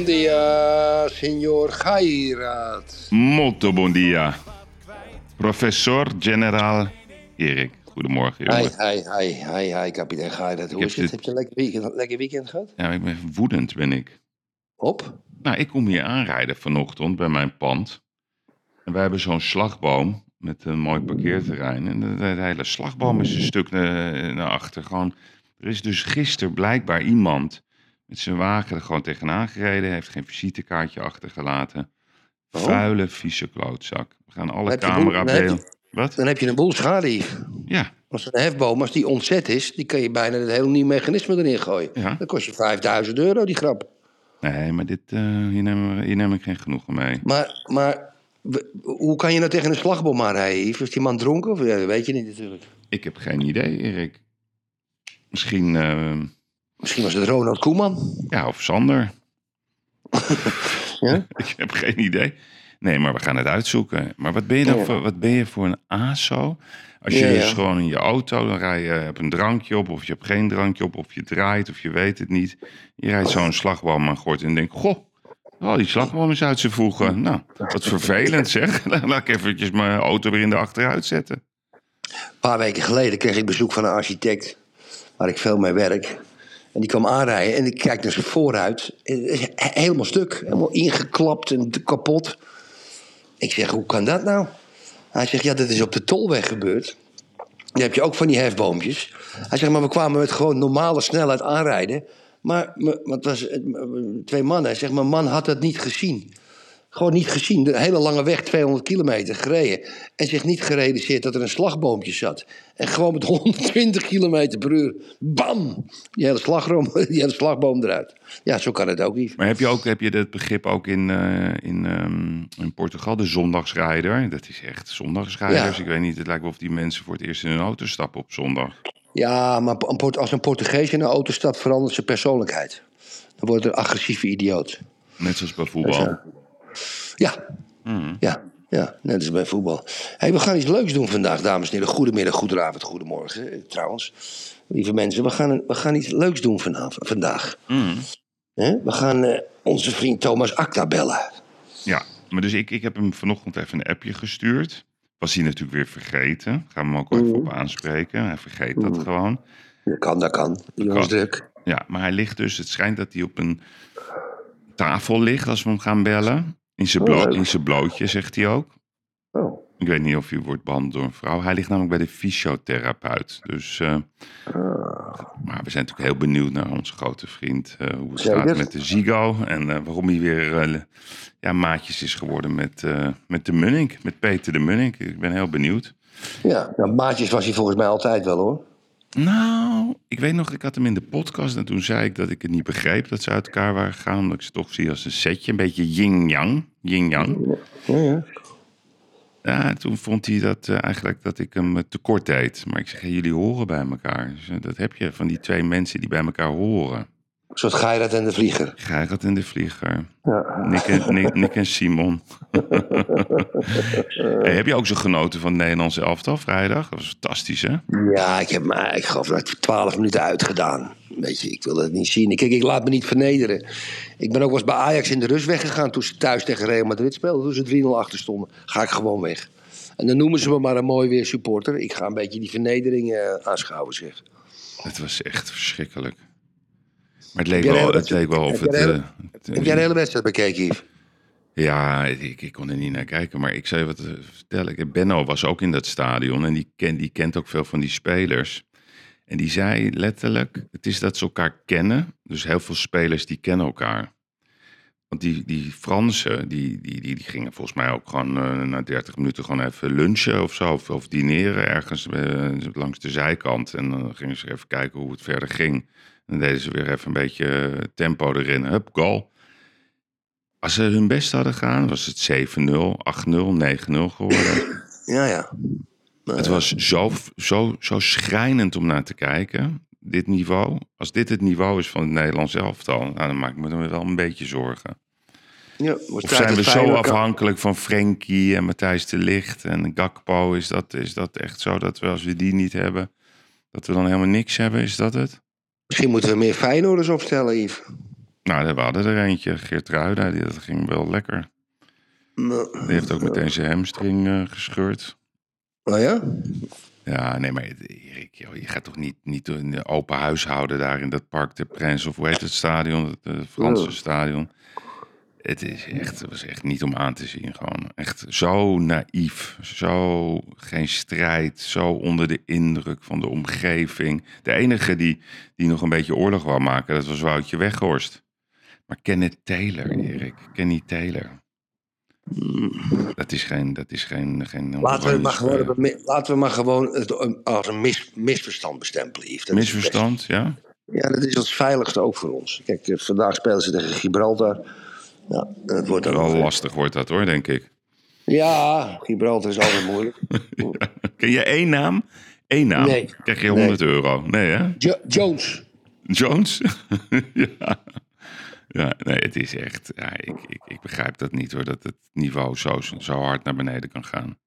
bom dia, senhor Gairat. Molto bon dia. Professor Generaal Erik. Goedemorgen, jongen. hi, hi, hi, hi, kapitein Gairat. Hoe is het? dit- Heb je een lekker weekend, lekker weekend gehad? Ja, ik ben woedend, ben ik. Op? Nou, ik kom hier aanrijden vanochtend bij mijn pand. En wij hebben zo'n slagboom met een mooi parkeerterrein. En de, de hele slagboom is een stuk naar, naar achter. Gewoon, er is dus gisteren blijkbaar iemand met zijn wagen er gewoon tegenaan gereden. Heeft geen visitekaartje achtergelaten. Oh. Vuile, vieze klootzak. We gaan alle camerabeelden... Wat? Dan heb je een boel schade, Yves. Ja, Als een hefboom, als die ontzet is, die kan je bijna het hele nieuwe mechanisme erin gooien. ja. Dan kost je 5000 euro, die grap. Nee, maar dit, eh, hier, neem, hier neem ik geen genoegen mee. Maar, maar hoe kan je nou tegen een slagboom aanrijden? Is die man dronken? Of, ja, weet je niet natuurlijk. Ik heb geen idee, Erik. Misschien, eh, Misschien was het Ronald Koeman. ja, of Sander. Ja? ik heb geen idee. Nee, maar we gaan het uitzoeken. Maar wat ben je dan Ja. voor, wat ben je voor een ASO? Als je Ja, dus gewoon in je auto, dan rij je hebt een drankje op, of je hebt geen drankje op, of je draait, of je weet het niet. Je rijdt zo'n slagboom aan gooit en denkt, goh, oh, die slagboom is uit zijn voegen. Nou, wat vervelend zeg. Laat ik eventjes mijn auto weer in de achteruit zetten. Een paar weken geleden kreeg ik bezoek van een architect waar ik veel mee werk. En die kwam aanrijden en ik kijk naar zijn vooruit. Eh, Helemaal stuk, helemaal ingeklapt en kapot. Ik zeg, hoe kan dat nou? Hij zegt, ja, dat is op de tolweg gebeurd. Dan heb je ook van die hefboompjes. Hij zegt, maar we kwamen met gewoon normale snelheid aanrijden. Maar, het was twee mannen. Hij zegt, mijn man had dat niet gezien. Gewoon niet gezien. De hele lange weg, 200 kilometer, gereden. En zich niet gerealiseerd dat er een slagboompje zat. En gewoon met 120 kilometer per uur, bam! Die hele, slagroom, die hele slagboom eruit. Ja, zo kan het ook, Yves. Maar heb je, ook, heb je dat begrip ook in, eh, in, ehm, in Portugal, de zondagsrijder? Dat is echt zondagsrijders. Ja. Ik weet niet, het lijkt wel of die mensen voor het eerst in hun auto stappen op zondag. Ja, maar een als een Portugees in een auto stapt, verandert zijn persoonlijkheid. Dan wordt het een agressieve idioot. Net zoals bij voetbal. Ja, Mhm. ja, ja, net als bij voetbal. Hey, we gaan iets leuks doen vandaag, dames en heren. Goedemiddag, goedenavond, goedemorgen, eh, trouwens. Lieve mensen, we gaan, we gaan iets leuks doen vanavond, vandaag. Hè? We gaan eh, onze vriend Thomas Acta bellen. Ja, maar dus ik, ik heb hem vanochtend even een appje gestuurd. Was hij natuurlijk weer vergeten. Gaan we hem ook even op aanspreken. Hij vergeet dat gewoon. Dat kan, dat kan. Kan. druk. Ja, maar hij ligt dus, het schijnt dat hij op een tafel ligt als we hem gaan bellen. In zijn, Oh, blo- in zijn blootje, zegt hij ook. Oh. Ik weet niet of hij wordt behandeld door een vrouw. Hij ligt namelijk bij de fysiotherapeut. Dus, eh, maar we zijn natuurlijk heel benieuwd naar onze grote vriend. eh, hoe het Zeker. staat met de Zigo. En eh, waarom hij weer ja, maatjes is geworden met, met de Munnik. Met Peter de Munnik. Ik ben heel benieuwd. Ja, nou, maatjes was hij volgens mij altijd wel hoor. Nou, ik weet nog, ik had hem in de podcast en toen zei ik dat ik het niet begreep dat ze uit elkaar waren gegaan. Omdat ik ze toch zie als een setje, een beetje yin-yang. Yin-yang. Ja, ja. Ja, toen vond hij dat eh, eigenlijk dat ik hem eh, tekort deed. Maar ik zeg, jullie horen bij elkaar. Dus, eh, dat heb je van die twee mensen die bij elkaar horen. Een soort Geirat en de Vlieger. Geirat en de Vlieger. Ja. Nick en, Nick, Nick en Simon. hey, heb je ook zo genoten van het Nederlandse elftal vrijdag? Dat was fantastisch, hè? Ja, ik heb me, ik dat ik 12 minuten uitgedaan. Weet je, ik wil dat niet zien. Kijk, ik laat me niet vernederen. Ik ben ook wel eens bij Ajax in de rust weggegaan toen ze thuis tegen Real Madrid speelden. Toen ze 3-0 achter stonden. Ga ik gewoon weg. En dan noemen ze me maar een mooi weer supporter. Ik ga een beetje die vernedering eh, aanschouwen, zeg. Het was echt verschrikkelijk. Maar het leek wel, het leek wel of heb het... jij de hele- eh, het- Heb jij de hele wedstrijd bekeken, Yves? Ja, ik, ik kon er niet naar kijken. Maar ik zou je wat eh, vertellen. Ik- Benno was ook in dat stadion. En die, ken, die kent ook veel van die spelers. En die zei letterlijk... Het is dat ze elkaar kennen. Dus heel veel spelers die kennen elkaar. Want die, die Fransen, die, die, die, die gingen volgens mij ook gewoon eh, na 30 minuten gewoon even lunchen of zo. Of, of dineren ergens eh, langs de zijkant. En dan gingen ze even kijken hoe het verder ging. En dan deden ze weer even een beetje eh, tempo erin. Hup, goal. Als ze hun best hadden gedaan, was het 7-0, 8-0, 9-0 geworden. Ja, ja. Het was zo, zo, zo schrijnend om naar te kijken, dit niveau. Als dit het niveau is van het Nederlands elftal, nou, dan maak ik me dan wel een beetje zorgen. ja Of zijn we zo afhankelijk van Frenkie en Matthijs de Ligt en Gakpo? Is dat, is dat echt zo dat we als we die niet hebben, dat we dan helemaal niks hebben? Is dat het? Misschien moeten we meer Feyenoorders opstellen, Yves. Nou, we hadden er eentje, Geert Ruida, die, dat ging wel lekker. Nou, Die heeft ook meteen zijn hamstring eh, gescheurd. Oh ja? Ja, nee, maar Erik, joh, je gaat toch niet, niet een open huis houden daar in dat Parc de Prince of hoe heet het stadion, het eh, Franse Ja. stadion. Het, is echt, het was echt niet om aan te zien gewoon. Echt zo naïef, zo geen strijd, zo onder de indruk van de omgeving. De enige die, die nog een beetje oorlog wou maken, dat was Woutje Weghorst. Maar Kenneth Taylor, Erik, Kenny Taylor. Dat is geen, dat is geen, geen Laten we, maar gewoon, mi- laten we maar gewoon het een- als een mis, misverstand bestempelen, Yves. Dat Misverstand, ja? Ja, dat is het veiligste ook voor ons. Kijk, eh, vandaag spelen ze tegen Gibraltar. Ja, het wordt dan Wel lastig wordt dat hoor, denk ik. Ja, Gibraltar is altijd moeilijk. Ken je één naam? Eén naam. Nee. Krijg je 100 euro. Nee, hè? Jo- Jones. Jones? ja. Ja, nee, het is echt... Ja, ik, ik, ik begrijp dat niet hoor, dat het niveau zo, zo hard naar beneden kan gaan.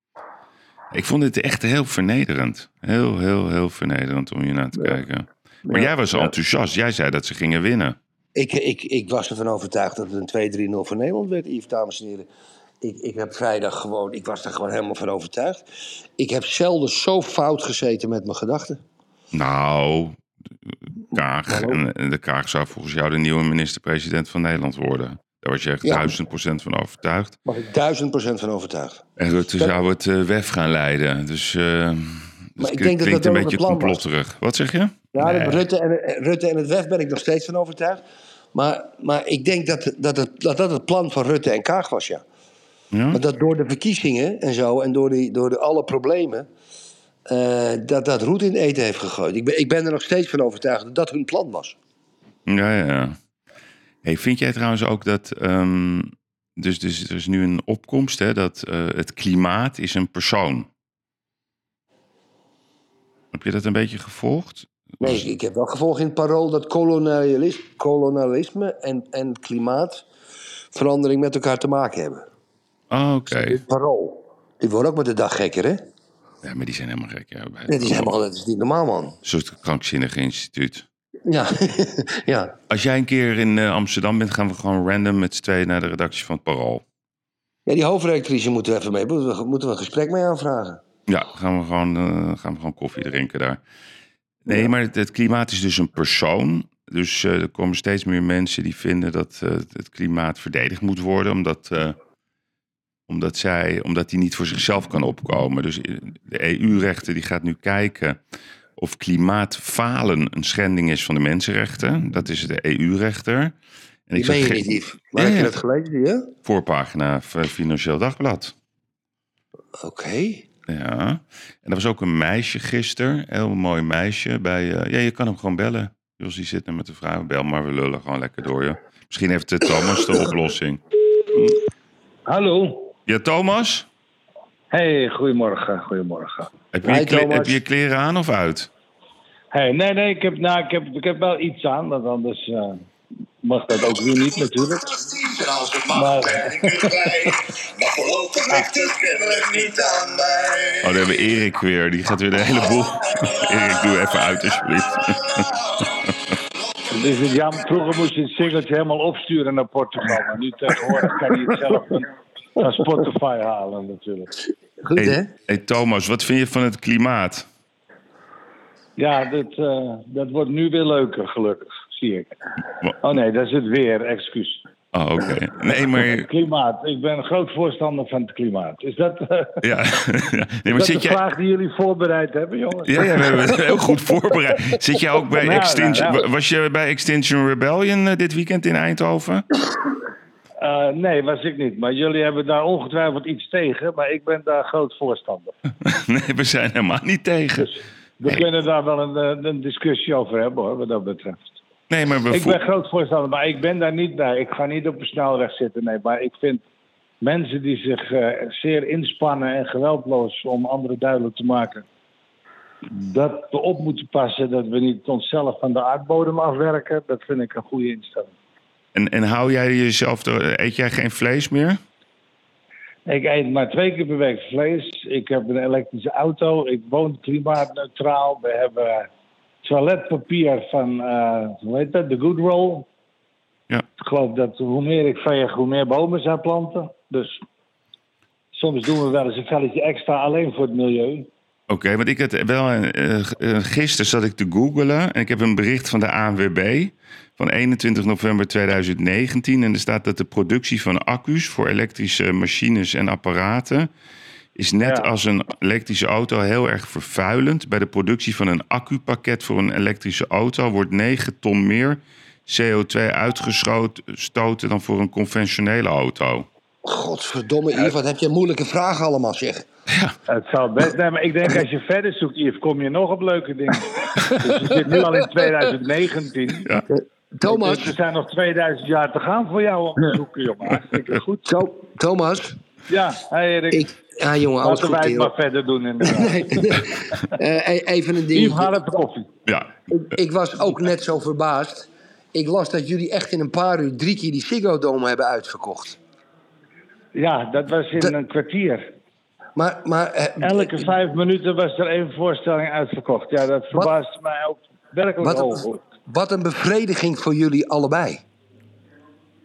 Ik vond het echt heel vernederend. Heel, heel, heel vernederend om hier naar te kijken. Maar jij was enthousiast. Jij zei dat ze gingen winnen. Ik, ik, ik was ervan overtuigd dat het een 2-3-0 voor Nederland werd, Yves, dames en heren. Ik, ik heb vrijdag gewoon, ik was er gewoon helemaal van overtuigd. Ik heb zelden zo fout gezeten met mijn gedachten. Nou, Kaag. En, en de Kaag zou volgens jou de nieuwe minister-president van Nederland worden. Daar was je echt Ja. duizend procent van overtuigd. Was ik duizend procent van overtuigd. En Rutte Dat- zou het eh, WEF gaan leiden. Dus eh dat ik klinkt denk dat dat een beetje was. complotterig. Wat zeg je? Ja, Nee. Rutte, en, Rutte en het WEF ben ik nog steeds van overtuigd. Maar, maar ik denk dat dat, het, dat dat het plan van Rutte en Kaag was, ja. Ja? Maar dat door de verkiezingen en zo en door, die, door de, alle problemen... eh, dat dat roet in het eten heeft gegooid. Ik ben, ik ben er nog steeds van overtuigd dat dat hun plan was. Ja, ja, ja. Hey, vind jij trouwens ook dat... ehm, dus, dus er is nu een opkomst, hè, dat eh, het klimaat is een persoon. Heb je dat een beetje gevolgd? Nee, ik, ik heb wel gevolgd in het parool dat kolonialisme, kolonialisme en, en klimaatverandering met elkaar te maken hebben. Oh, oké. Parool. Die wordt ook met de dag gekker, hè? Ja, maar die zijn helemaal gek. Ja, bij- Dat is helemaal dat is niet normaal, man. Een soort krankzinnig instituut. Ja, ja. Als jij een keer in eh, Amsterdam bent, gaan we gewoon random met z'n tweeën naar de redactie van het Parool. ja die hoofdredactrice moeten we even mee. Moeten we, moeten we een gesprek mee aanvragen. Ja, gaan we gewoon, eh, gaan we gewoon koffie drinken daar. Nee, maar het, het klimaat is dus een persoon. Dus eh, er komen steeds meer mensen die vinden dat eh, het klimaat verdedigd moet worden, omdat, eh, omdat, zij, omdat die niet voor zichzelf kan opkomen. Dus de EU-rechter die gaat nu kijken of klimaatfalen een schending is van de mensenrechten. Dat is de EU-rechter. En zag ben je niet. Waar heb je dat gelezen, ja? Voorpagina van Financieel Dagblad. Oké. Ja, en er was ook een meisje gisteren, een heel mooi meisje. Bij, eh, ja, je kan hem gewoon bellen. Jos die zit er met de vrouw. Bel maar, we lullen gewoon lekker door je. Misschien heeft de Thomas de oplossing. Hallo. Ja, Thomas? Hey, goedemorgen, goedemorgen. Heb je, Hi, je heb je je kleren aan of uit? Hey, nee, nee, ik heb, nou, ik heb, ik heb wel iets aan, want anders eh, mag dat ook weer niet natuurlijk. Maar, Maar voorlopig ligt het kennelijk niet aan mij. Oh, dan hebben we Erik weer. Die gaat weer de hele boel. Erik, doe even uit alsjeblieft. dus het jammer, vroeger moest je het singeltje helemaal opsturen naar Portugal, maar nu tegenwoordig kan je het zelf van, Spotify halen natuurlijk. Goed, hè? Hey, hey, Thomas, wat vind je van het klimaat? Ja, dat, eh, dat wordt nu weer leuker, gelukkig, zie ik. Wa- Oh nee, dat is het weer, excuus. Oh, oké. Nee, maar... Klimaat, ik ben een groot voorstander van het klimaat. Is dat, eh, Ja, ja. Nee, maar dat zit de jij... vraag die jullie voorbereid hebben, jongens? Ja, ja, we hebben het heel goed voorbereid. Zit jij ook bij Nou, Extinction... nou, nou. Was je bij Extinction Rebellion eh, dit weekend in Eindhoven? Eh, nee, was ik niet. Maar jullie hebben daar ongetwijfeld iets tegen, maar ik ben daar groot voorstander. Nee, we zijn helemaal niet tegen. Dus we kunnen daar wel een, een discussie over hebben hoor, wat dat betreft. Nee, maar we Ik ben groot voorstander, maar ik ben daar niet bij. Ik ga niet op een snelweg zitten, nee. Maar ik vind mensen die zich eh, zeer inspannen en geweldloos om anderen duidelijk te maken... dat we op moeten passen dat we niet onszelf van de aardbodem afwerken... dat vind ik een goede instelling. En, en hou jij jezelf eet jij geen vlees meer? Ik eet maar twee keer per week vlees. Ik heb een elektrische auto. Ik woon klimaatneutraal. We hebben toiletpapier van, eh, hoe heet dat, de Good Roll. Ja. Ik geloof dat hoe meer ik veeg, hoe meer bomen zij planten. Dus soms doen we wel eens een velletje extra alleen voor het milieu. Oké, want ik had wel. eh, gisteren zat ik te googelen en ik heb een bericht van de ANWB van 21 november 2019. En er staat dat de productie van accu's voor elektrische machines en apparaten. Is net Ja. als een elektrische auto heel erg vervuilend. Bij de productie van een accupakket voor een elektrische auto wordt 9 ton meer CO2 uitgestoten dan voor een conventionele auto. Godverdomme, Yves, wat heb je moeilijke vragen allemaal, zeg. Het zou best zijn, maar ik denk als je verder zoekt, Yves, kom je nog op leuke dingen. dus je zit nu al in 2019. Thomas, Dus er zijn nog 2000 jaar te gaan voor jou om te zoeken, jongen. Hartstikke goed. Tho- Thomas, Ja, hey Erik. ik... Ja, jongen, alles Laten goed, wij het maar verder doen inderdaad. Nee. Eh, e- even een ding. haal even koffie. Ja, Ik, ik was ook net zo verbaasd. Ik las dat jullie echt in een paar uur drie keer die Ziggo Dome hebben uitverkocht. Ja, dat was in Dat- een kwartier. Maar, maar eh, Elke vijf minuten was er één voorstelling uitverkocht. Ja, dat verbaast mij ook werkelijk wat, over. wat een bevrediging voor jullie allebei.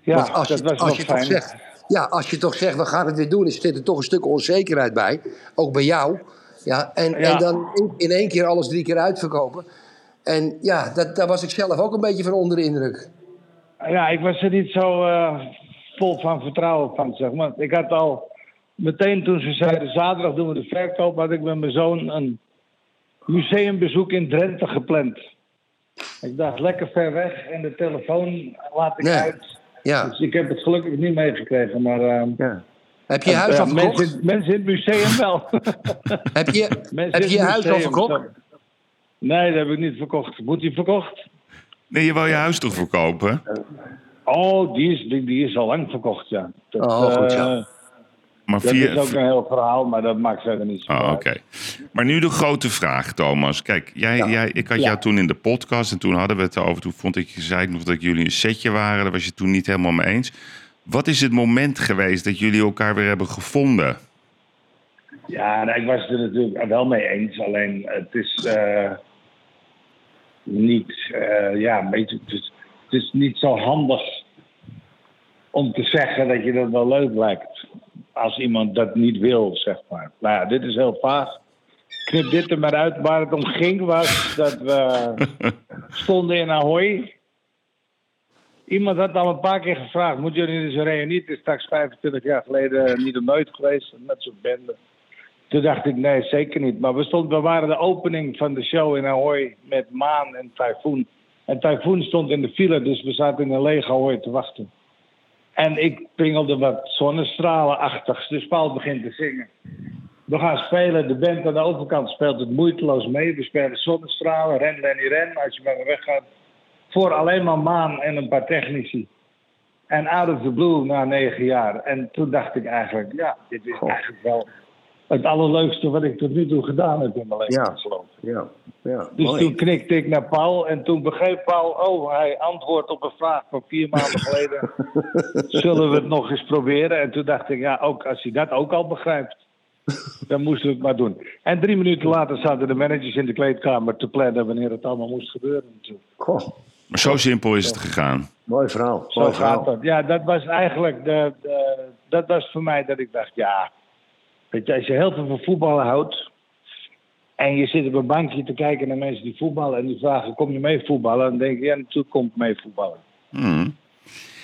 Ja, als dat je, was als nog je fijn. zegt, ja, als je toch zegt, we gaan het weer doen, is er toch een stuk onzekerheid bij. Ook bij jou. Ja, en, Ja. en dan in, één keer alles drie keer uitverkopen. En ja, dat, daar was ik zelf ook een beetje van onder de indruk. Ja, ik was er niet zo eh, vol van vertrouwen van, zeg maar. Ik had al meteen toen ze zeiden zaterdag doen we de verkoop, had ik met mijn zoon een museumbezoek in Drenthe gepland. Ik dacht lekker ver weg en de telefoon laat ik Nee. uit. Ja. Dus ik heb het gelukkig niet meegekregen, maar... eh, Heb je je huis ja, al verkocht? mensen, mensen in het museum wel. Heb je Mensen heb je, huis al verkocht? Nee, dat heb ik niet verkocht. Moet die verkocht? nee, je wil je huis toch verkopen? Oh, die is, die, die is al lang verkocht, ja. Dat, Oh, goed zo. Maar Dat via, is ook een heel verhaal, maar dat maakt verder niet zo Oh, oké. Maar nu de grote vraag, Thomas. Kijk, jij, jij, ik had Ja. jou toen in de podcast en toen hadden we het erover. Toen vond ik, zei ik nog dat jullie een setje waren. Daar was je toen niet helemaal mee eens. Wat is het moment geweest dat jullie elkaar weer hebben gevonden? Ja, nou, ik was het er natuurlijk wel mee eens. Alleen het is eh, niet, eh, ja, weet je, het is, het is niet zo handig om te zeggen dat je dat wel leuk lijkt. Als iemand dat niet wil, zeg maar. Nou ja, dit is heel vaag. Knip dit er maar uit. Waar het om ging was dat we stonden in Ahoy. Iemand had al een paar keer gevraagd: moeten jullie dus een reunie? Het is straks 25 jaar geleden niet of nooit geweest, met zo'n bende. Toen dacht ik, nee, zeker niet. Maar we, stonden, we waren de opening van de show in Ahoy met Maan en Typhoon. En Typhoon stond in de file, dus we zaten in een lege Ahoy te wachten. En ik pingelde wat zonnestralenachtigs, dus Paul begint te zingen. We gaan spelen, de band aan de overkant speelt het moeiteloos mee. We spelen zonnestralen, ren Lenny ren, als je bij me weggaat. Voor alleen maar Maan en een paar technici. En out of the blue na negen jaar. En toen dacht ik eigenlijk, ja, dit is eigenlijk wel het allerleukste wat ik tot nu toe gedaan heb in mijn leven. Ja. geloof ik. Ja, ja. Dus mooi. toen knikte ik naar Paul en toen begreep Paul, oh, hij antwoordt op een vraag van vier maanden geleden. Zullen we het nog eens proberen? En toen dacht ik, ja, ook als hij dat ook al begrijpt, dan moesten we het maar doen. En drie minuten later zaten de managers in de kleedkamer te plannen wanneer het allemaal moest gebeuren. Goh, Maar zo simpel is het gegaan. mooi verhaal. Zo mooi gaat verhaal. dat. Ja, dat was eigenlijk de, de- dat was voor mij dat ik dacht, ja, weet je, als je heel veel van voetballen houdt en je zit op een bankje te kijken naar mensen die voetballen en die vragen, kom je mee voetballen? Dan denk ik, ja, natuurlijk kom ik mee voetballen. Hmm.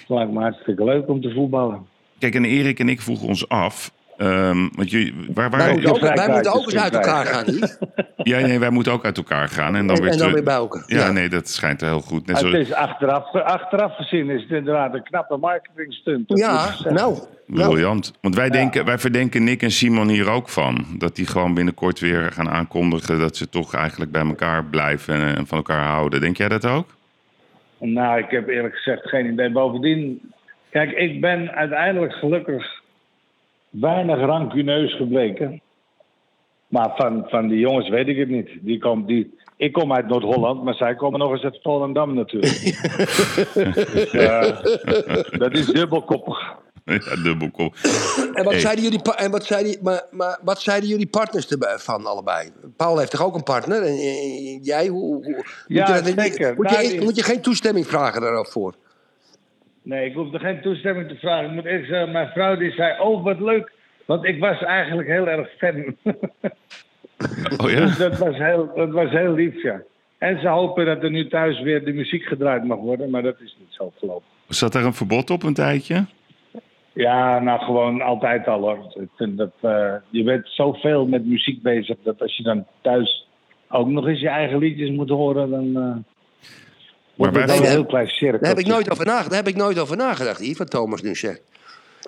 Het lijkt me hartstikke leuk om te voetballen. Kijk, en Erik en ik vroegen ons af. Ehm, want jullie, waar, waar, Wij moeten ook, vrij wij moeten ook eens uit elkaar gaan, Yves. ja, nee, wij moeten ook uit elkaar gaan en dan En, weer en dan terug. weer bij elkaar. Ja, nee, dat schijnt heel goed. Net Het is achteraf, achteraf gezien is het inderdaad een knappe marketingstunt. Ja, nou. nou briljant. Want wij, denken, wij verdenken Nick en Simon hier ook van. Dat die gewoon binnenkort weer gaan aankondigen dat ze toch eigenlijk bij elkaar blijven en, en van elkaar houden. Denk jij dat ook? Nou, ik heb eerlijk gezegd geen idee. Bovendien, kijk, ik ben uiteindelijk gelukkig weinig rancuneus gebleken. Maar van, van die jongens weet ik het niet. Die kom, die, ik kom uit Noord-Holland, maar zij komen nog eens uit Volendam natuurlijk. Dus, dat is dubbelkoppig. ja, dubbelkop. En wat, Hey. zeiden jullie, en wat, zeiden, maar, maar wat zeiden jullie partners ervan allebei? Paul heeft toch ook een partner? En, jij? Hoe, hoe, moet Ja, je dat- zeker. Moet je, is- moet je geen toestemming vragen daarvoor? Nee, ik hoefde geen toestemming te vragen. Ik moet zeggen, mijn vrouw die zei, oh wat leuk. Want ik was eigenlijk heel erg fan. Oh ja? Dus dat was, heel, dat was heel lief, ja. En ze hopen dat er nu thuis weer de muziek gedraaid mag worden, maar dat is niet zo gelopen. Zat daar een verbod op een tijdje? Ja, nou gewoon altijd al hoor. Ik vind dat, eh, je bent zoveel met muziek bezig dat als je dan thuis ook nog eens je eigen liedjes moet horen, dan eh wordt wij- het wel een heel klein cirkel. Daar heb ik nooit over nagedacht. Daar heb ik nooit over nagedacht, Yves, wat Thomas nu zegt.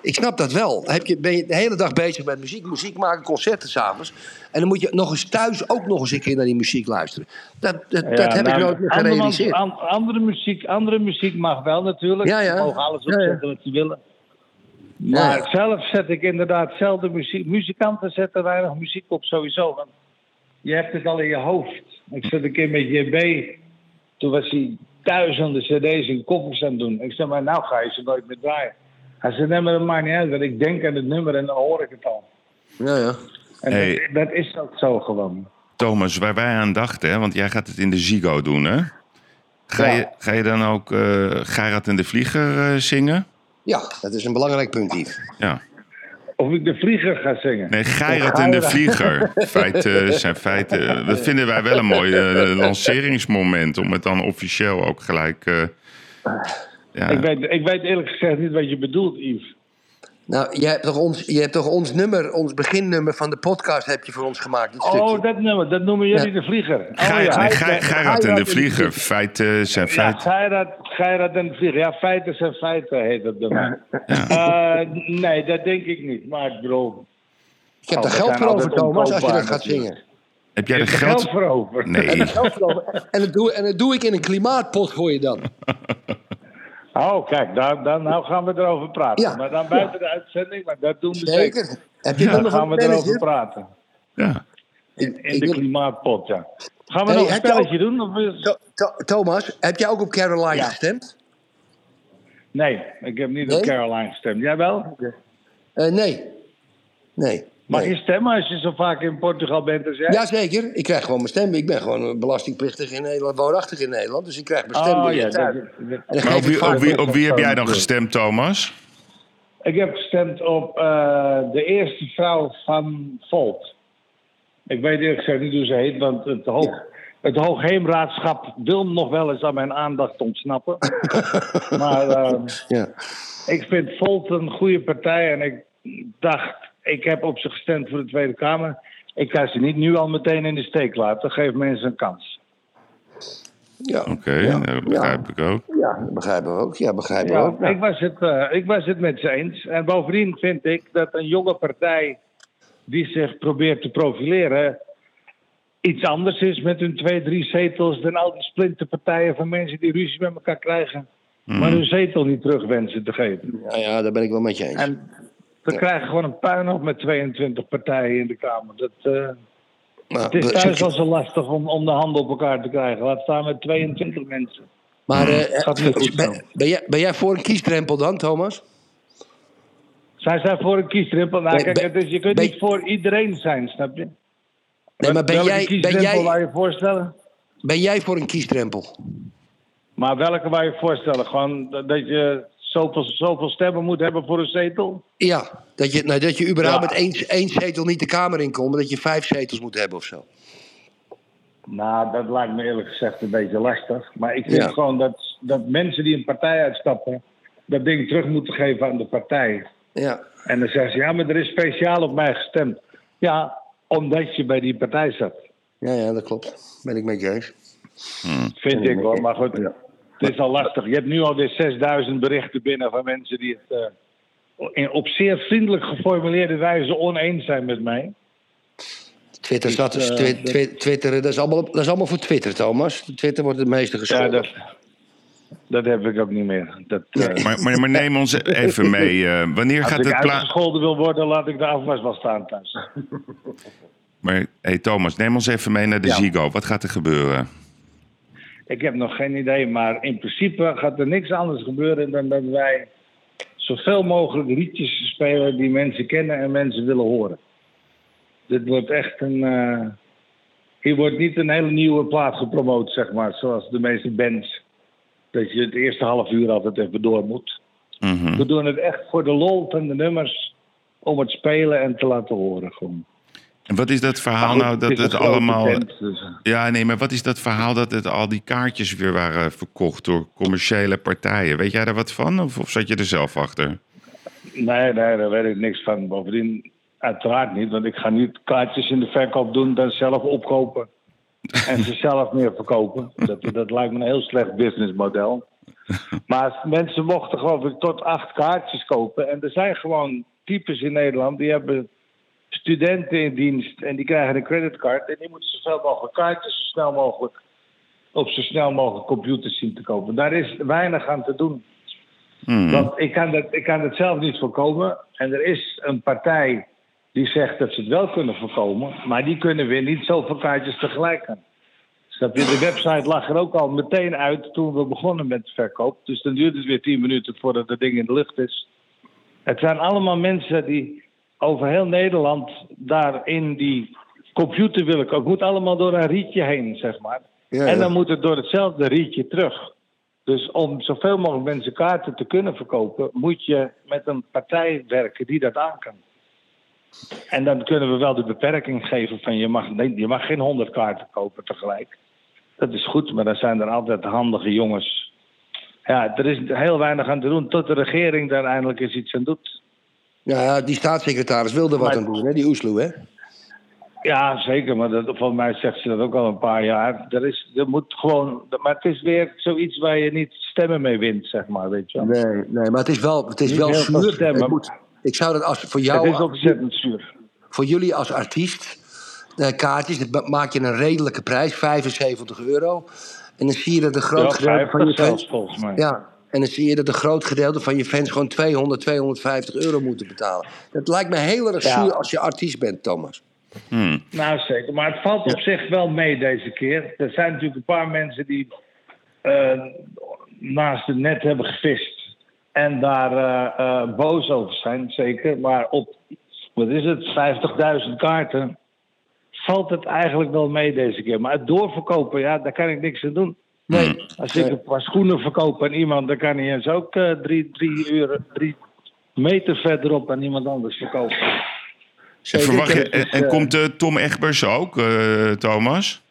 Ik snap dat wel. Heb je, ben je de hele dag bezig met muziek, muziek maken, concerten s'avonds. En dan moet je nog eens thuis ook nog eens een keer naar die muziek luisteren. Dat, dat, Ja, dat heb nou, ik nooit meer andere- gerealiseerd. an- andere, muziek, andere muziek mag wel natuurlijk. Ja, ja. Ze mogen alles Ja, ja. opzetten wat ze willen. Maar Ja. zelf zet ik inderdaad zelden muziek. Muzikanten zetten weinig muziek op sowieso. Want je hebt het al in je hoofd. Ik zat een keer met JB. Toen was hij duizenden cd's in koffers aan het doen. Ik zei, maar nou ga je ze nooit meer draaien. Hij zei, nee, maar dat maakt niet uit. Want ik denk aan het nummer en dan hoor ik het al. Ja, ja. En Hey. dat, dat is ook zo gewoon. Thomas, waar wij aan dachten, hè, want jij gaat het in de Zigo doen, hè? Ga, Ja. je, ga je dan ook eh Gerard en de Vlieger eh, zingen? ja, dat is een belangrijk punt, Yves. Ja. Of ik de vlieger ga zingen. Nee, Gerard en de Vlieger. Feiten zijn feiten. Dat vinden wij wel een mooi eh, lanceringsmoment. Om het dan officieel ook gelijk. eh, ja. Ik, weet, ik weet eerlijk gezegd niet wat je bedoelt, Yves. Nou, je hebt toch ons, je hebt toch ons nummer, ons beginnummer van de podcast heb je voor ons gemaakt, het Oh, dat nummer, dat noemen jullie Ja. de vlieger. Oh, ja. Gerard en de Vlieger. Feiten zijn Ja, feiten. Gerard, Gerard en de vlieger. Ja, feiten zijn feiten heet dat mij. Eh, nee, dat denk ik niet. Maar ik bedoel, Ik heb Oh, er geld voor over, Thomas, als je dat gaat zingen. Heb jij er geld? geld voor over. Nee. Geld voor over. En dat, doe, en dat doe ik in een klimaatpot voor je dan. Oh, kijk, daar, daar, nou gaan we erover praten. Ja. Maar dan buiten de uitzending, maar dat doen we zeker. Zeker. Heb je Ja, dan Dan nog gaan we erover praten. Ja. In, in Ik de wil- klimaatpot, ja. Gaan we Hey, nog een spelletje doen? Of is- Tho- Tho- Thomas, heb jij ook op Caroline Ja. gestemd? Nee, ik heb niet Nee? op Caroline gestemd. Jij wel? Eh, nee. Nee. Mag nee. je stemmen als je zo vaak in Portugal bent als jij? Jazeker, ik krijg gewoon mijn stem. Ik ben gewoon belastingplichtig in Nederland, woonachtig in Nederland. Dus ik krijg mijn stem Oh, ja, dat- Maar op wie, vaak op, wie, weg. op wie heb jij dan gestemd, Thomas? Ik heb gestemd op eh, de eerste vrouw van Volt. Ik weet eerlijk gezegd niet hoe ze heet, want het, hoog, het Hoogheemraadschap wil nog wel eens aan mijn aandacht ontsnappen. maar eh, Ja. ik vind Volt een goede partij en ik dacht, ik heb op ze gestemd voor de Tweede Kamer. Ik ga ze niet nu al meteen in de steek laten. Geef mensen een kans. Ja. Oké, ja. dat begrijp ik ook. Ja, dat begrijpen we ook. Ja, begrijpen we Ja, ook. ik, was het, eh, ik was het met ze eens. En bovendien vind ik dat een jonge partij die zich probeert te profileren iets anders is met hun twee, drie zetels dan al die splinterpartijen van mensen die ruzie met elkaar krijgen, maar hun zetel niet terug wensen te geven. Ja, ja, daar ben ik wel met je eens. En we krijgen gewoon een puinhoop met 22 partijen in de Kamer. Dat, eh, Maar, het is thuis al zo lastig om, om de handen op elkaar te krijgen. Laat staan met 22 mensen. maar eh, Gaat niet goed ben, jij, ben jij voor een kiesdrempel dan, Thomas? Zij zijn voor een kiesdrempel. Nou, kijk, het is, je kunt ben- niet voor iedereen zijn, snap je? Nee, maar ben welke jij, ben, wou jij, je voorstellen? ben jij voor een kiesdrempel? Maar welke wou je voorstellen? Gewoon dat je zoveel, zoveel stemmen moet hebben voor een zetel? Ja, dat je, nou, dat je überhaupt Ja. met één, één zetel niet de Kamer in komt, maar dat je vijf zetels moet hebben of zo. Nou, dat lijkt me eerlijk gezegd een beetje lastig. Maar ik vind Ja. gewoon dat, dat mensen die een partij uitstappen... dat ding terug moeten geven aan de partij. Ja, En dan zeggen ze, ja, maar er is speciaal op mij gestemd. Ja, omdat je bij die partij zat. Ja, ja, dat klopt. Ben ik met je eens. Vind ik hoor, maar goed. Ja. Het is al lastig. Je hebt nu alweer 6000 berichten binnen van mensen die het eh, in, op zeer vriendelijk geformuleerde wijze oneens zijn met mij. Twitter, Dus, staat, dus eh, twi- dat- twi- Twitter dat, is allemaal, dat is allemaal voor Twitter, Thomas. Twitter wordt het meeste Ja, gescholden. dat, dat heb ik ook niet meer. Dat, eh, Maar, maar, maar neem ons even mee. eh, wanneer als gaat ik het plaats... uitgescholden wil worden, laat ik de afwas wel staan thuis. Maar hey, Thomas, neem ons even mee naar de Ja. Zigo. Wat gaat er gebeuren? Ik heb nog geen idee, maar in principe gaat er niks anders gebeuren dan dat wij zoveel mogelijk liedjes spelen die mensen kennen en mensen willen horen. Dit wordt echt een. eh, hier wordt niet een hele nieuwe plaat gepromoot, zeg maar, zoals de meeste bands. Dat je het eerste half uur altijd even door moet. Mhm. We doen het echt voor de lol van de nummers, om het spelen en te laten horen. Gewoon. En wat is dat verhaal goed, nou dat het allemaal... dus, eh. Ja, nee, maar wat is dat verhaal dat het al die kaartjes weer waren verkocht door commerciële partijen? Weet jij daar wat van? Of, of zat je er zelf achter? Nee, nee, daar weet ik niks van. Bovendien, uiteraard niet, want ik ga niet kaartjes in de verkoop doen, dan zelf opkopen en ze zelf meer verkopen. Dat, dat lijkt me een heel slecht businessmodel. Maar mensen mochten geloof ik tot acht kaartjes kopen. En er zijn gewoon types in Nederland die hebben studenten in dienst en die krijgen een creditcard. En die moeten zoveel mogelijk kaartjes zo snel mogelijk op zo snel mogelijk computers zien te kopen. Daar is weinig aan te doen. Hmm. Want ik kan, dat, ik kan het zelf niet voorkomen. En er is een partij die zegt dat ze het wel kunnen voorkomen. Maar die kunnen weer niet zoveel kaartjes tegelijk aan. Snap je? De website lag er ook al meteen uit toen we begonnen met de verkoop. Dus dan duurt het weer tien minuten voordat het ding in de lucht is. Het zijn allemaal mensen die over heel Nederland daar in die computer willen komen. Het moet allemaal door een rietje heen, zeg maar. Ja, En dan moet het door hetzelfde rietje terug. Dus om zoveel mogelijk mensen kaarten te kunnen verkopen, moet je met een partij werken die dat aan kan. En dan kunnen we wel de beperking geven van je mag, nee, je mag geen honderd kaarten kopen tegelijk. Dat is goed, maar dan zijn er altijd handige jongens. Ja, er is heel weinig aan te doen tot de regering daar eindelijk eens iets aan doet. Ja, ja, die staatssecretaris wilde wat Maar- aan doen, hè? die Oesloe, hè? Ja, zeker, maar dat, volgens mij zegt ze dat ook al een paar jaar. Er, is, er moet gewoon, maar het is weer zoiets waar je niet stemmen mee wint, zeg maar, weet je. Nee, nee, maar het is wel, het is Niet wel zuur. stemmen. Het moet- ik zou dat als voor Het is jou, ontzettend zuur. voor jullie als artiest, de kaartjes, dat maak je een redelijke prijs, 75 euro. En dan zie je dat een groot Ja, gedeelte van je 50 zelfs, volgens mij. Ja, en dan zie je dat een groot gedeelte van je fans gewoon 200, 250 euro moeten betalen. Dat lijkt me heel erg Ja. zuur als je artiest bent, Thomas. Hmm. Nou, zeker. Maar het valt op zich wel mee deze keer. Er zijn natuurlijk een paar mensen die eh, naast het net hebben gevist. En daar eh, eh, boos over zijn, zeker. Maar op, wat is het, 50.000 kaarten valt het eigenlijk wel mee deze keer. Maar het doorverkopen, ja, daar kan ik niks aan doen. Nee. Als ik een paar schoenen verkoop aan iemand, dan kan hij eens ook eh, drie, drie, uur, drie meter verderop aan iemand anders verkopen. En, verwacht je, en, en komt eh, Tom Egbers ook, eh, Thomas?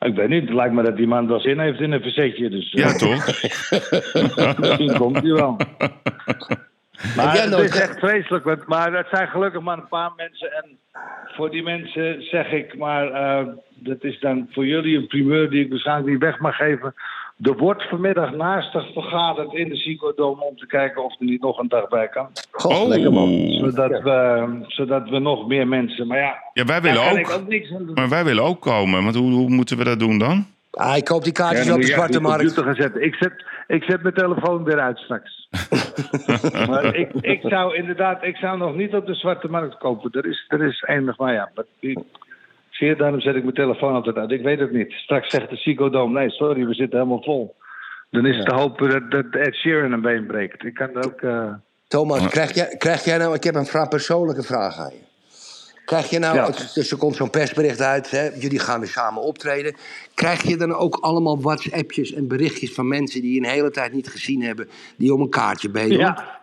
Ik weet niet, het lijkt me dat die man wel zin heeft in een verzetje. Dus, Ja, toch? Misschien komt hij wel. Maar het nooit is echt vreselijk. want- Maar het zijn gelukkig maar een paar mensen. En voor die mensen zeg ik maar... eh, dat is dan voor jullie een primeur die ik waarschijnlijk niet weg mag geven. Er wordt vanmiddag naastig vergaderd in de Ziggo om te kijken of er niet nog een dag bij kan. Goh, lekker man. Oh. Zodat we, zodat we nog meer mensen... Maar ja, Ja, wij willen ook. ook niks aan doen. Maar wij willen ook komen. Want hoe, hoe moeten we dat doen dan? Ah, ik koop die kaartjes op de zwarte markt. gaan zetten. Ik zet, ik zet mijn telefoon weer uit straks. maar ik, ik zou inderdaad, ik zou nog niet op de zwarte markt kopen. Er is, er is enig, maar ja. Maar zie je, daarom zet ik mijn telefoon altijd uit. Ik weet het niet. Straks zegt de Psycho Dome, nee, sorry, we zitten helemaal vol. Dan is het te hopen dat, dat Ed Sheeran een been breekt. Ik kan ook... eh, Thomas, krijg jij, krijg jij nou... Ik heb een persoonlijke vraag aan je. Krijg je nou... Ja. het- Dus er komt zo'n persbericht uit, hè, jullie gaan weer samen optreden. Krijg je dan ook allemaal WhatsAppjes en berichtjes van mensen... die je een hele tijd niet gezien hebben... die om een kaartje bedelen? ja,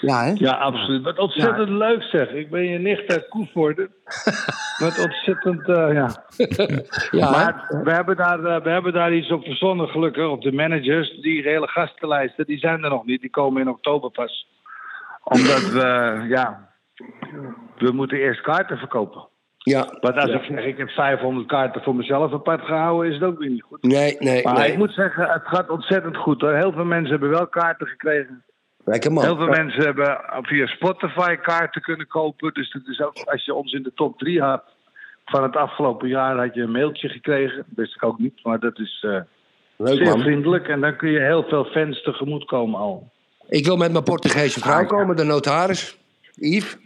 Ja, hè? ja, absoluut. Wat ontzettend leuk zeg. Ik ben je nicht uit Koevoorde. Wat ontzettend, eh, ja. Ja? Maar we hebben, daar, eh, we hebben daar iets op verzonnen, gelukkig. Op de managers. Die hele gastenlijsten, die zijn er nog niet. Die komen in oktober pas. Omdat we, ja, we moeten eerst kaarten verkopen. Ja. Want als ik zeg, ik heb 500 kaarten voor mezelf apart gehouden, is het ook weer niet goed. Nee, nee, Maar nee. ik moet zeggen, het gaat ontzettend goed. Hoor. Heel veel mensen hebben wel kaarten gekregen. Lekker man. Heel veel mensen hebben via Spotify kaarten kunnen kopen. Dus dat is ook, als je ons in de top 3 had van het afgelopen jaar, had je een mailtje gekregen. Dat wist ik ook niet, maar dat is eh, Leuk zeer man. vriendelijk. En dan kun je heel veel fans tegemoet komen al. Ik wil met mijn Portugese vrouw Ah, komen, de notaris. Yves?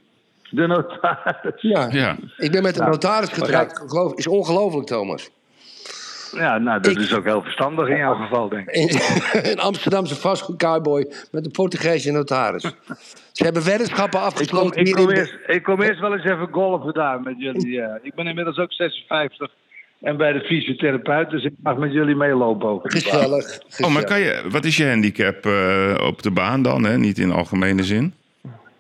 De notaris. Ja. Ja. Ik ben met de Ja. notaris getrouwd. Geloof, is ongelooflijk, Thomas. Ja, nou, dat Ik- is ook heel verstandig in jouw geval, denk ik. In, een Amsterdamse vastgoed cowboy met een Portugese notaris. Ze hebben weddenschappen Ik kom, afgesloten ik, kom eerst, ik kom eerst wel eens even golven daar met jullie. eh. ik ben inmiddels ook 56 en bij de fysiotherapeut, dus ik mag met jullie meelopen baan. Gezellig. Oh, maar kan je, wat is je handicap eh, op de baan dan, hè? Niet in algemene zin?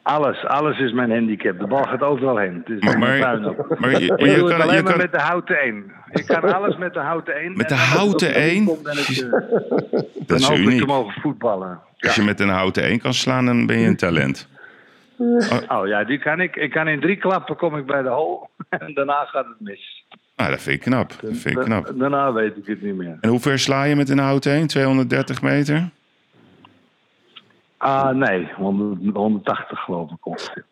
Alles, alles is mijn handicap. De bal gaat overal heen. Het is Maar, maar, je, kan, alleen je maar kan, met de houten 1. Ik kan alles met de houten 1. Met de houten één? Eh, dat is ik te uniek. mogen voetballen. Als je met een houten één kan slaan, dan ben je een talent. Oh ja, die kan ik. Ik kan in drie klappen kom ik bij de hole. En daarna gaat het mis. Ah, dat vind ik knap. Dat vind ik knap. Da- Daarna weet ik het niet meer. En hoe ver sla je met een houten één? 230 meter? Ah, nee. 100, 180 geloof ik ongeveer.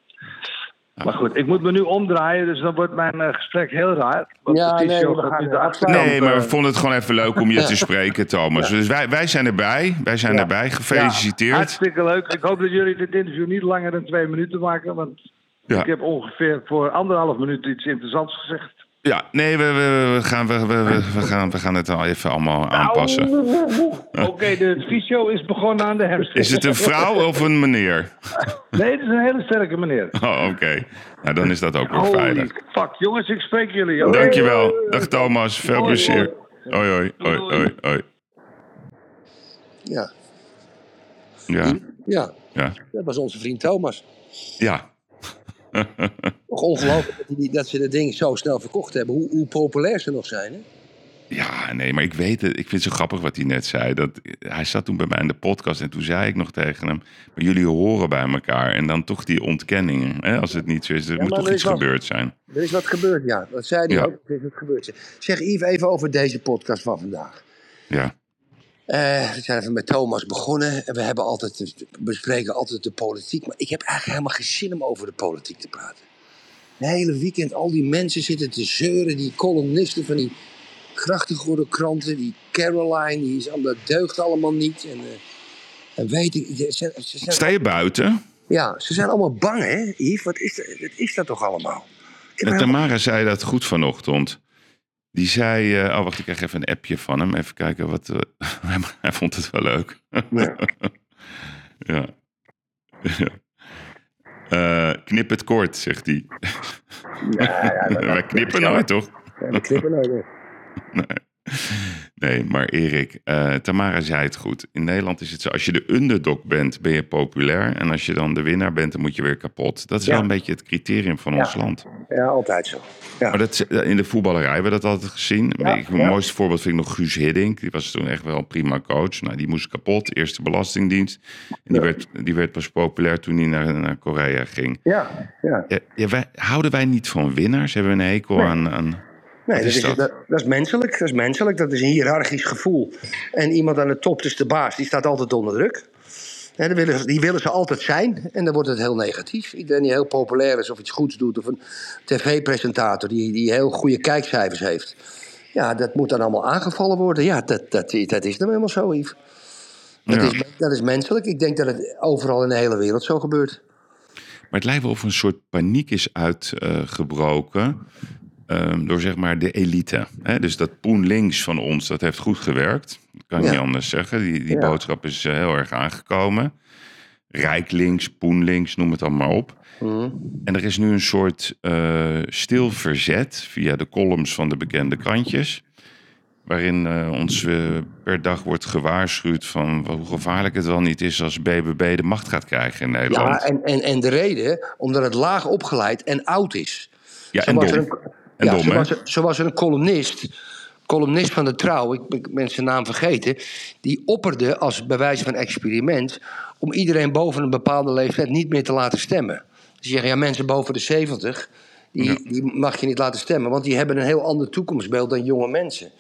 Maar goed, ik moet me nu omdraaien, dus dan wordt mijn eh, gesprek heel raar. Ja, de nee, we gaan de Nee, maar eh, we vonden het gewoon even leuk om je te spreken, Thomas. Dus wij, wij zijn erbij. Wij zijn Ja. erbij. ja, Gefeliciteerd. hartstikke leuk. Ik hoop dat jullie dit interview niet langer dan twee minuten maken. Want Ja. ik heb ongeveer voor anderhalf minuut iets interessants gezegd. Ja, nee, we, we, we, gaan, we, we, we, we gaan, we gaan het al even allemaal aanpassen. Oké, de fysio is begonnen aan de hamstring. Is het een vrouw of een meneer? Nee, het is een hele sterke meneer. Oh, oké. Nou, dan is dat ook weer Holy veilig. fuck, jongens, ik spreek jullie. Oké. Dankjewel. Dag Thomas. Veel Hoi, plezier. Hoi, hoi, hoi, hoi, hoi. Ja. Ja, ja, ja, dat was onze vriend Thomas. ja. Nog ongelooflijk dat, die, dat ze dat ding zo snel verkocht hebben. Hoe, hoe populair ze nog zijn, hè? Ja, nee, maar ik weet het. Ik vind het zo grappig wat hij net zei. Dat, hij zat toen bij mij in de podcast en toen zei ik nog tegen hem... Maar jullie horen bij elkaar. En dan toch die ontkenningen. Hè? Als het niet zo is, er moet toch er iets gebeurd zijn. Er is wat gebeurd, ja. Dat zei hij Ja. ook. Er is wat gebeurd. Zeg Yves even over deze podcast van vandaag. Ja, Eh, we zijn even met Thomas begonnen. En we hebben altijd, bespreken altijd de politiek. Maar ik heb eigenlijk helemaal geen zin om over de politiek te praten. Het hele weekend al die mensen zitten te zeuren. Die columnisten van die grachtengorde kranten. Die Caroline, die is, dat deugt allemaal niet. En, eh, en weet ik, ze, ze- ze zijn, Sta je buiten? ja, ze zijn allemaal bang, hè, Yves? Wat is, wat is dat toch allemaal? Heb En helemaal- Tamara zei dat goed vanochtend. Die zei... eh, oh, wacht, ik krijg even een appje van hem. Even kijken wat... eh, hij vond het wel leuk. Ja. ja. Eh, knip het kort, zegt hij. Ja, ja, Wij knippen nooit, toch? Ja, we knippen nooit meer. Nee, maar Erik, eh, Tamara zei het goed. In Nederland is het zo, als je de underdog bent, ben je populair. En als je dan de winnaar bent, dan moet je weer kapot. Dat is Ja. wel een beetje het criterium van ons land. Ja, altijd zo. Ja. Maar dat, in de voetballerij hebben we dat altijd gezien. Het mooiste voorbeeld vind ik nog Guus Hiddink. Die was toen echt wel een prima coach. Nou, die moest kapot, eerste belastingdienst. En die, werd, die werd pas populair toen hij naar, naar Korea ging. Ja, ja. Wij, houden wij niet van winnaars? Hebben we een hekel aan... aan Nee, dat is dat? dat? Dat, is menselijk. Dat is menselijk. Dat is een hiërarchisch gevoel. En iemand aan de top, dus de baas, die staat altijd onder druk. En dan willen, ze- die willen ze altijd zijn. En dan wordt het heel negatief. Iedereen die heel populair is of iets goeds doet. Of een tv-presentator die, die heel goede kijkcijfers heeft. Ja, dat moet dan allemaal aangevallen worden. Ja, dat, dat, dat is nou helemaal zo, Yves. Dat, Ja. is, dat is menselijk. Ik denk dat het overal in de hele wereld zo gebeurt. Maar het lijkt wel of een soort paniek is uitgebroken ehm, door zeg maar de elite. Hè? Dus dat Poen links van ons, dat heeft goed gewerkt. Dat kan je Ja. niet anders zeggen. Die, die Ja. boodschap is eh, heel erg aangekomen. Rijk links, Poen links, noem het dan maar op. Mhm. En er is nu een soort eh, stil verzet via de columns van de bekende krantjes. Waarin eh, ons per dag wordt gewaarschuwd van hoe gevaarlijk het wel niet is als BBB de macht gaat krijgen in Nederland. Ja, en, en, en de reden, omdat het laag opgeleid en oud is. Ja, Zo en dom. een, En ja, dom, zo was er, zo was er een columnist. columnist van de Trouw, ik ben- zijn naam vergeten, die opperde als bewijs van experiment om iedereen boven een bepaalde leeftijd niet meer te laten stemmen. Ze zeggen, ja, mensen boven de 70, die, Ja. die mag je niet laten stemmen, want die hebben een heel ander toekomstbeeld dan jonge mensen.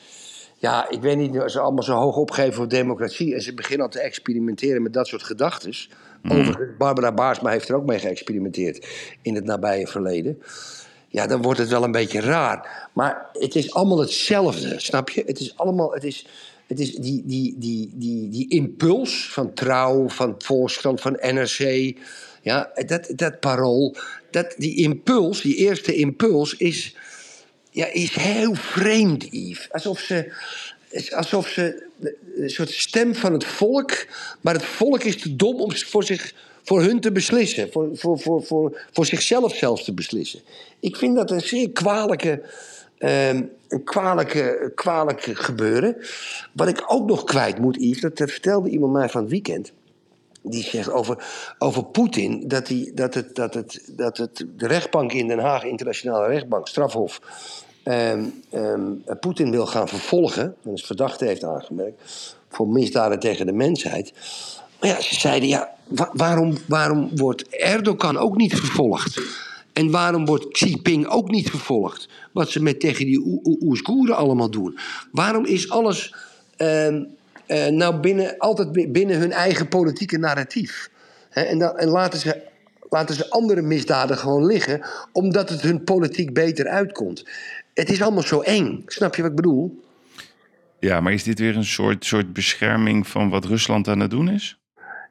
Ja, ik weet niet, als ze allemaal zo hoog opgeven voor democratie en ze beginnen al te experimenteren met dat soort gedachten. Overigens, Barbara Baarsma heeft er ook mee geëxperimenteerd in het nabije verleden. Ja, dan wordt het wel een beetje raar. Maar het is allemaal hetzelfde, snap je? Het is allemaal, het is, het is die, die, die, die, die impuls van Trouw, van Volkskrant, van NRC. Ja, dat, dat parool, dat, die impuls, die eerste impuls is ja, is heel vreemd, Yves. Alsof ze, alsof ze een soort stem van het volk, maar het volk is te dom om voor, zich, voor hun te beslissen. Voor, voor, voor, voor, zichzelf zelfs te beslissen. Ik vind dat een zeer kwalijke, ehm, een kwalijke, kwalijke gebeuren. Wat ik ook nog kwijt moet, Yves, dat eh, vertelde iemand mij van het weekend. Die zegt over, over Poetin dat, hij, dat, het, dat, het, dat het de rechtbank in Den Haag, internationale rechtbank, strafhof, ehm, ehm, Poetin wil gaan vervolgen. En als verdachte heeft aangemerkt. voor misdaden tegen de mensheid. Maar ja, ze zeiden: ja, wa- waarom, waarom wordt Erdogan ook niet vervolgd? En waarom wordt Xi Jinping ook niet vervolgd? Wat ze met tegen die Oe- Oe- Oeigoeren allemaal doen. Waarom is alles ehm, eh, nou binnen, altijd bi- binnen hun eigen politieke narratief? En, dan, en laten, ze, laten ze andere misdaden gewoon liggen, omdat het hun politiek beter uitkomt. Het is allemaal zo eng. Snap je wat ik bedoel? Ja, maar is dit weer een soort, soort bescherming van wat Rusland aan het doen is?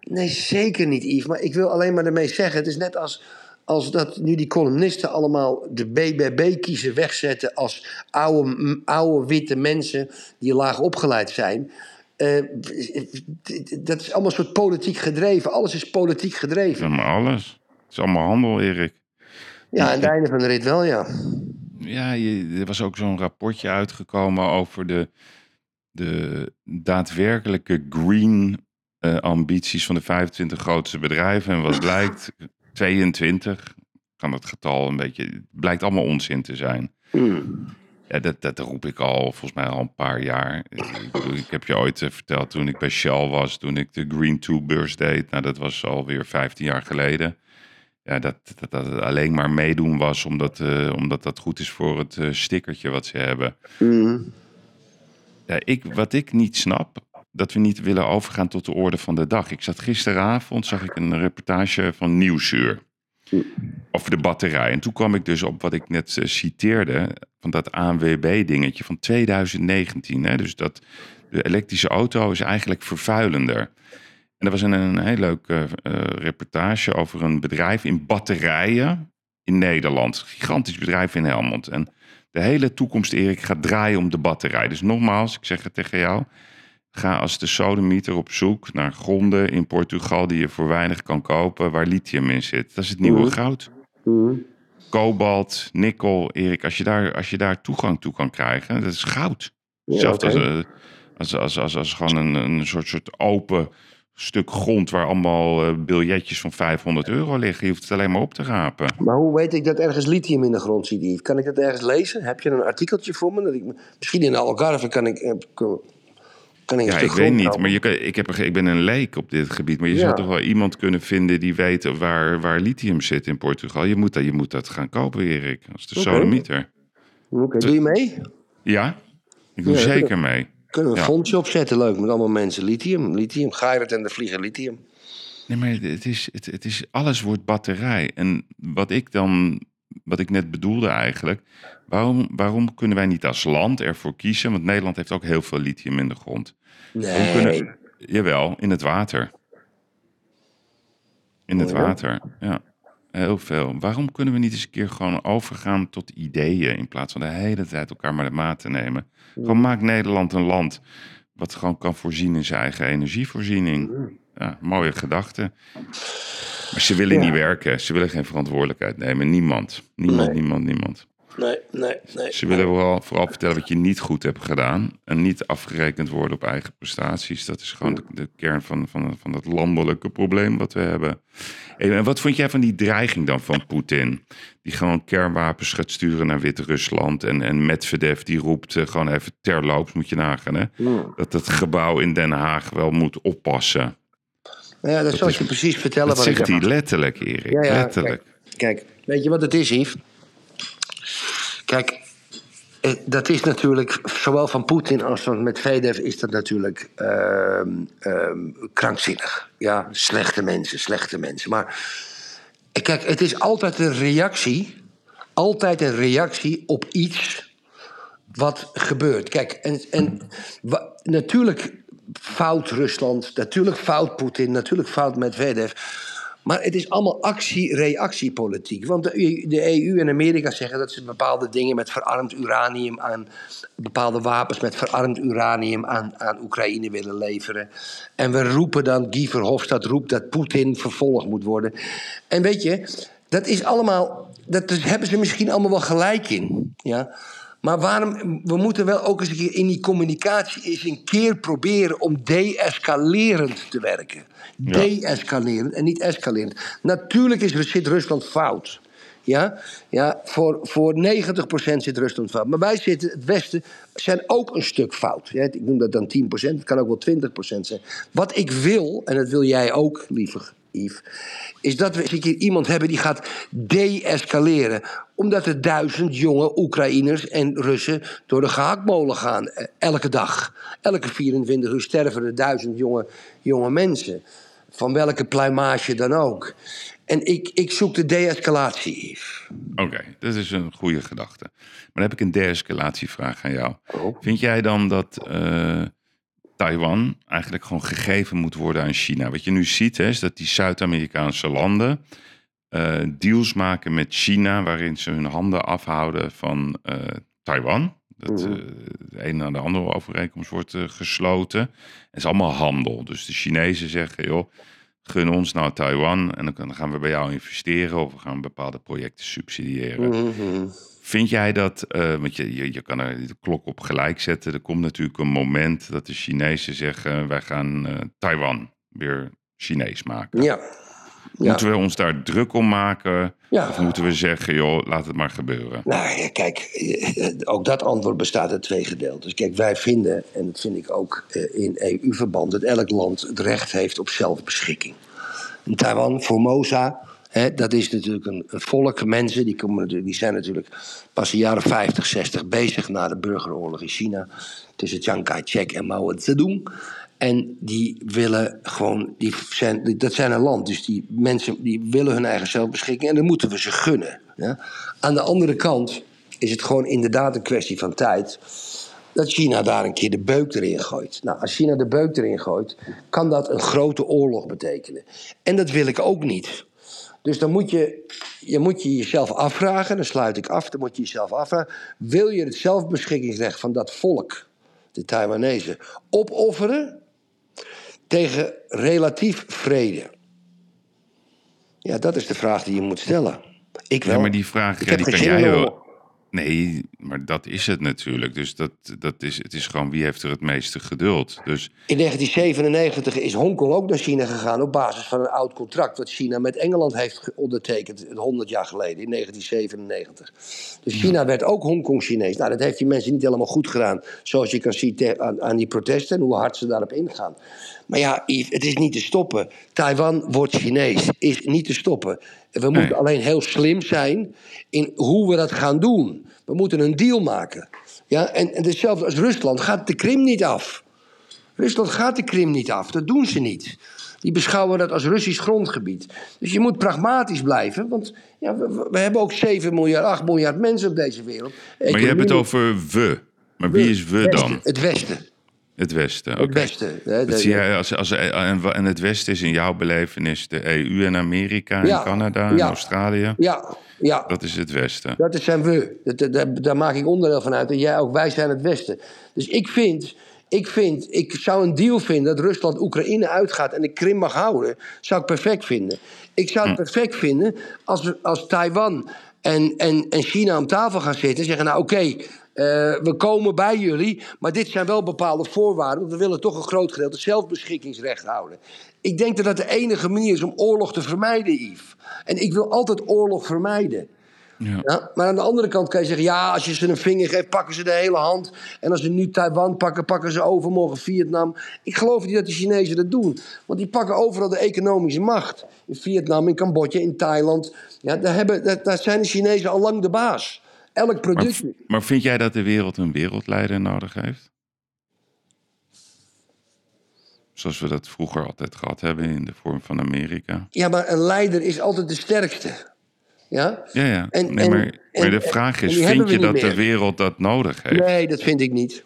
Nee, zeker niet, Yves. Maar ik wil alleen maar ermee zeggen: het is net als, als dat nu die columnisten allemaal de BBB-kiezer wegzetten als oude, oude witte mensen die laag opgeleid zijn. Eh, dat is allemaal een soort politiek gedreven. Alles is politiek gedreven. Ja, maar alles. Het is allemaal handel, Erik. Ja, aan het einde van de rit wel, ja. Ja, je, er was ook zo'n rapportje uitgekomen over de, de daadwerkelijke green eh, ambities van de 25 grootste bedrijven. En wat blijkt, 22 kan het getal een beetje, het blijkt allemaal onzin te zijn. Hmm. Ja, dat, dat roep ik al volgens mij al een paar jaar. Ik, ik heb je ooit eh, verteld toen ik bij Shell was, toen ik de Green 2 beurs deed. Nou, dat was alweer 15 jaar geleden. Ja, dat, dat, dat het alleen maar meedoen was omdat, eh, omdat dat goed is voor het eh, stickertje wat ze hebben. Hmm. Ja, ik, wat ik niet snap, dat we niet willen overgaan tot de orde van de dag. Ik zat gisteravond, zag ik een reportage van Nieuwsuur over de batterij. En toen kwam ik dus op wat ik net eh, citeerde, van dat ANWB-dingetje van 2019. Hè? Dus dat de elektrische auto is eigenlijk vervuilender. En er was een, een heel leuk eh, eh, reportage over een bedrijf in batterijen in Nederland. Gigantisch bedrijf in Helmond. En de hele toekomst, Erik, gaat draaien om de batterij. Dus nogmaals, ik zeg het tegen jou. Ga als de sodemieter op zoek naar gronden in Portugal die je voor weinig kan kopen, waar lithium in zit. Dat is het nieuwe Mhm. goud. Hmm. Kobalt, nikkel, Erik, als je, daar, als je daar toegang toe kan krijgen, dat is goud. Ja, Zelfs als, eh, als, als, als, als gewoon een, een soort, soort open stuk grond waar allemaal eh, biljetjes van 500 euro liggen. Je hoeft het alleen maar op te rapen. Maar hoe weet ik dat ergens lithium in de grond zit? Kan ik dat ergens lezen? Heb je een artikeltje voor me? Dat ik, misschien in de Algarve kan ik, eh, kan ik Ja, ik weet niet, maar je, kan- ik, heb, ik ben een leek op dit gebied. Maar je Ja. zou toch wel iemand kunnen vinden die weet waar, waar lithium zit in Portugal. Je moet, dat, je moet dat gaan kopen, Erik. Als de sodemieter. Oké, doe je mee? Ja, ik doe Ja, zeker mee. Kunnen we een Ja. fondsje opzetten, leuk, met allemaal mensen. Lithium, lithium, Geirat en de vlieger lithium. Nee, maar het is, het, het is, alles wordt batterij. En wat ik dan, wat ik net bedoelde eigenlijk, waarom, waarom kunnen wij niet als land ervoor kiezen? Want Nederland heeft ook heel veel lithium in de grond. Nee, kunnen, jawel, in het water. In het Oh water, ja. Heel veel. Waarom kunnen we niet eens een keer gewoon overgaan tot ideeën in plaats van de hele tijd elkaar maar de maat te nemen? Gewoon maak Nederland een land wat gewoon kan voorzien in zijn eigen energievoorziening. Ja, mooie gedachte. Maar ze willen Ja. niet werken. Ze willen geen verantwoordelijkheid nemen. Niemand. Niemand, Nee. niemand, niemand. Nee, nee, nee. Ze willen vooral, vooral vertellen wat je niet goed hebt gedaan. En niet afgerekend worden op eigen prestaties. Dat is gewoon de, de kern van, van, van het landelijke probleem wat we hebben. En wat vond jij van die dreiging dan van Poetin? Die gewoon kernwapens gaat sturen naar Wit-Rusland. En, en Medvedev die roept eh, gewoon even terloops, moet je nagaan. Hè? Dat het gebouw in Den Haag wel moet oppassen. Nou ja, dat, zal ik is- je precies vertellen Dat wat ik zegt hij letterlijk, Erik. Ja, ja, letterlijk. Kijk, kijk, weet je wat het is, Yves? Kijk, eh, dat is natuurlijk, zowel van Poetin als van Medvedev is dat natuurlijk ehm, ehm, krankzinnig. Ja, slechte mensen, slechte mensen. Maar eh, kijk, het is altijd een reactie, altijd een reactie op iets wat gebeurt. Kijk, en, en natuurlijk fout Rusland, natuurlijk fout Poetin, natuurlijk fout Medvedev. Maar het is allemaal actie-reactiepolitiek. Want de, de EU en Amerika zeggen dat ze bepaalde dingen met verarmd uranium aan. bepaalde wapens met verarmd uranium aan, aan Oekraïne willen leveren. En we roepen dan, Guy Verhofstadt roept dat Poetin vervolgd moet worden. En weet je, dat is allemaal. Dat is- hebben ze misschien allemaal wel gelijk in. Ja? Maar waarom, we moeten wel ook eens een keer in die communicatie eens een keer proberen om de-escalerend te werken. De-escalerend en niet escalerend. Natuurlijk is, zit Rusland fout. Ja, ja voor, voor 90% zit Rusland fout. Maar wij zitten, het Westen, zijn ook een stuk fout. Ja, ik noem dat dan 10%, het kan ook wel 20% zijn. Wat ik wil, en dat wil jij ook, lieve Yves, is dat we eens een keer iemand hebben die gaat de-escaleren. Omdat er duizend jonge Oekraïners en Russen door de gehaktmolen gaan. eh, Elke dag. Elke 24 uur sterven er duizend jonge, jonge mensen. Van welke pluimage dan ook. En ik, ik zoek de de-escalatie, Yves. Oké, dat is een goede gedachte. Maar dan heb ik een de-escalatievraag aan jou. Oh. Vind jij dan dat eh, Taiwan eigenlijk gewoon gegeven moet worden aan China? Wat je nu ziet hè, is dat die Zuid-Amerikaanse landen eh, deals maken met China... waarin ze hun handen afhouden van eh, Taiwan. Dat Mhm. eh, de een na de andere overeenkomst wordt gesloten. Het is allemaal handel. Dus de Chinezen zeggen, joh, gun ons nou Taiwan... en dan gaan we bij jou investeren... of we gaan bepaalde projecten subsidiëren. Mhm. Vind jij dat, eh, want je, je, je kan er de klok op gelijk zetten. Er komt natuurlijk een moment dat de Chinezen zeggen: wij gaan eh, Taiwan weer Chinees maken. Ja. ja. Moeten we ons daar druk om maken? Ja. Of moeten we zeggen: joh, laat het maar gebeuren? Nou ja, kijk, eh, ook dat antwoord bestaat uit twee gedeeltes. Kijk, wij vinden, en dat vind ik ook in EU-verband, dat elk land het recht heeft op zelfbeschikking. In Taiwan, Formosa, dat is natuurlijk een, volk mensen, die, komen, die zijn natuurlijk pas de jaren 50, 60 bezig na de burgeroorlog in China. Tussen Chiang Kai-shek en Mao Zedong. En die willen gewoon, die zijn, dat zijn een land, dus die mensen die willen hun eigen zelfbeschikking en dan moeten we ze gunnen. Ja? Aan de andere kant is het gewoon inderdaad een kwestie van tijd dat China daar een keer de beuk erin gooit. Nou, als China de beuk erin gooit, kan dat een grote oorlog betekenen. En dat wil ik ook niet. Dus dan moet je, je moet je jezelf afvragen, dan sluit ik af, dan moet je jezelf afvragen. Wil je het zelfbeschikkingsrecht van dat volk, de Taiwanese, opofferen tegen relatief vrede? Ja, dat is de vraag die je moet stellen. Ik wel. Ja, maar die vraag Ik ja, die kan jij wel. Nee, maar dat is het natuurlijk. Dus dat, dat is, het is gewoon wie heeft er het meeste geduld. Dus In 1997 is Hongkong ook naar China gegaan op basis van een oud contract wat China met Engeland heeft ondertekend 100 jaar geleden, in 1997. Dus China werd ook Hongkong Chinees. Nou, dat heeft die mensen niet helemaal goed gedaan, zoals je kan zien aan, aan die protesten en hoe hard ze daarop ingaan. Maar ja, Yves, het is niet te stoppen. Taiwan wordt Chinees, is niet te stoppen. We moeten Nee. alleen heel slim zijn in hoe we dat gaan doen. We moeten een deal maken. Ja, en, en hetzelfde als Rusland gaat de Krim niet af. Rusland gaat de Krim niet af, dat doen ze niet. Die beschouwen dat als Russisch grondgebied. Dus je moet pragmatisch blijven, want ja, we, we- we hebben ook 7 miljard, 8 miljard mensen op deze wereld. maar je hebt het over we. Maar wie is we dan? Het Westen. Het Westen. Het oké. Westen. hè, de- zie jij als, als, en, het Westen is in jouw belevenis de EU en Amerika en Ja, Canada en ja. Australië. Ja, ja. Dat is het Westen. Dat zijn we. Dat, dat- daar, daar maak ik onderdeel van uit. En jij ook. Wij zijn het Westen. Dus ik vind, ik vind, ik zou een deal vinden dat Rusland Oekraïne uitgaat en de Krim mag houden. Zou ik perfect vinden. Ik zou het perfect vinden als, als Taiwan en, en, en China om tafel gaan zitten en zeggen: Nou, oké, we komen bij jullie, maar dit zijn wel bepaalde voorwaarden, want we willen toch een groot gedeelte zelfbeschikkingsrecht houden. Ik denk dat dat de enige manier is om oorlog te vermijden, Yves. En ik wil altijd oorlog vermijden. Ja. Ja, maar aan de andere kant kan je zeggen: ja, als je ze een vinger geeft, pakken ze de hele hand. En als ze nu Taiwan pakken, pakken ze overmorgen Vietnam. Ik geloof niet dat de Chinezen dat doen. Want die pakken overal de economische macht. In Vietnam, in Cambodja, in Thailand. Ja, daar, hebben, daar, daar zijn de Chinezen al lang de baas. Elk Maar, product. maar vind jij dat de wereld een wereldleider nodig heeft? Zoals we dat vroeger altijd gehad hebben in de vorm van Amerika. Ja, maar een leider is altijd de sterkste. Ja? Ja, ja. En- nee, en- maar, de vraag is, vind je dat de wereld dat nodig heeft? Nee, dat vind ik niet.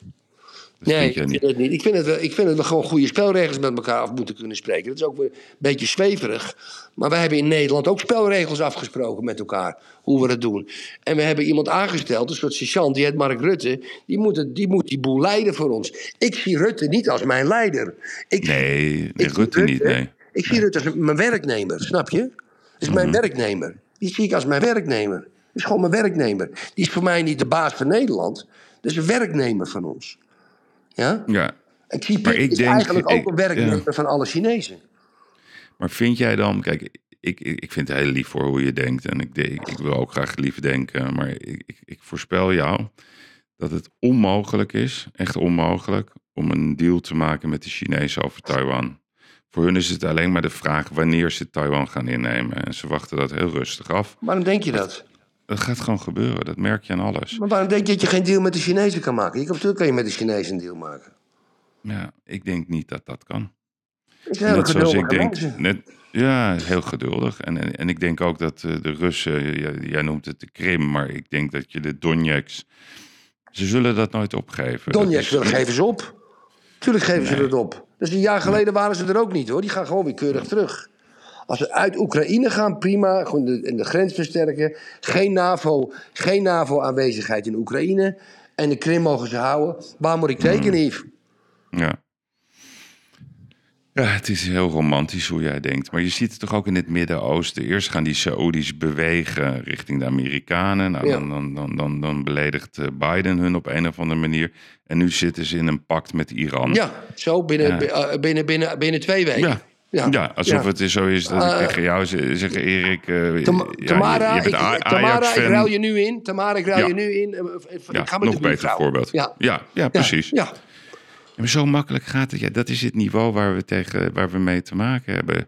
Dat nee, ik vind het niet. Ik vind, het, wel- ik vind dat we gewoon goede spelregels met elkaar af moeten kunnen spreken. Dat is ook weer een beetje zweverig. Maar wij hebben in Nederland ook spelregels afgesproken met elkaar. Hoe we dat doen. En we hebben iemand aangesteld, een soort sergeant, die heet Mark Rutte. Die moet, het, die moet die boel leiden voor ons. Ik zie Rutte niet als mijn leider. Ik, Nee, nee, ik Rutte niet, nee. Ik zie Rutte als mijn werknemer, snap je? Dat is mijn Mhm. werknemer. Die zie ik als mijn werknemer. Dat is gewoon mijn werknemer. Die is voor mij niet de baas van Nederland. Dat is een werknemer van ons. Ja? Ja, En Xi Jinping ik is denk- eigenlijk ook een werknemer ja. van alle Chinezen. maar vind jij dan... Kijk, ik, ik, ik vind het heel lief voor hoe je denkt. En ik, ik wil ook graag lief denken. Maar ik, ik, ik voorspel jou dat het onmogelijk is, echt onmogelijk... om een deal te maken met de Chinezen over Taiwan. Voor hun is het alleen maar de vraag wanneer ze Taiwan gaan innemen. En ze wachten dat heel rustig af. Waarom denk je dat? Dat gaat gewoon gebeuren, dat merk je aan alles. Maar waarom denk je dat je geen deal met de Chinezen kan maken? Je kan, natuurlijk kan je met de Chinezen een deal maken. Ja, ik denk niet dat dat kan. Het hele Net zoals ik denk. Net, ja, heel geduldig. En, en, en ik denk ook dat eh, de Russen, jij, jij noemt het de Krim, maar ik denk dat je de Donetsk. Ze zullen dat nooit opgeven. Dat is- willen geven ze op. Tuurlijk geven ze dat op. Dus een jaar geleden waren ze er ook niet hoor. Die gaan gewoon weer keurig terug. Als ze uit Oekraïne gaan, prima. Gewoon de, de grens versterken. Geen NAVO, geen NAVO-aanwezigheid in Oekraïne. En de Krim mogen ze houden. Waar moet ik tekenen, Yves? Ja. Ja, het is heel romantisch hoe jij denkt. Maar je ziet het toch ook in het Midden-Oosten. Eerst gaan die Saoedi's bewegen richting de Amerikanen. Nou, dan, dan, dan, dan, dan beledigt eh, Biden hun op een of andere manier. En nu zitten ze in een pact met Iran. Ja, zo binnen, Ja. eh, binnen, binnen, binnen twee weken. Ja. Ja. Ja, alsof Ja. het is zo is dat ik Eh, tegen jou zeg, Erik... eh, Tam- ja, je- Tamara, je bent ik, Tamara, ik ruil je nu in. Tamara, ik ruil je nu in. Eh, ik ga met nog de beter voorbeeld. Ja. Ja, ja, precies. Ja, Maar zo makkelijk gaat het. Ja, dat is het niveau waar we, tegen, waar we mee te maken hebben.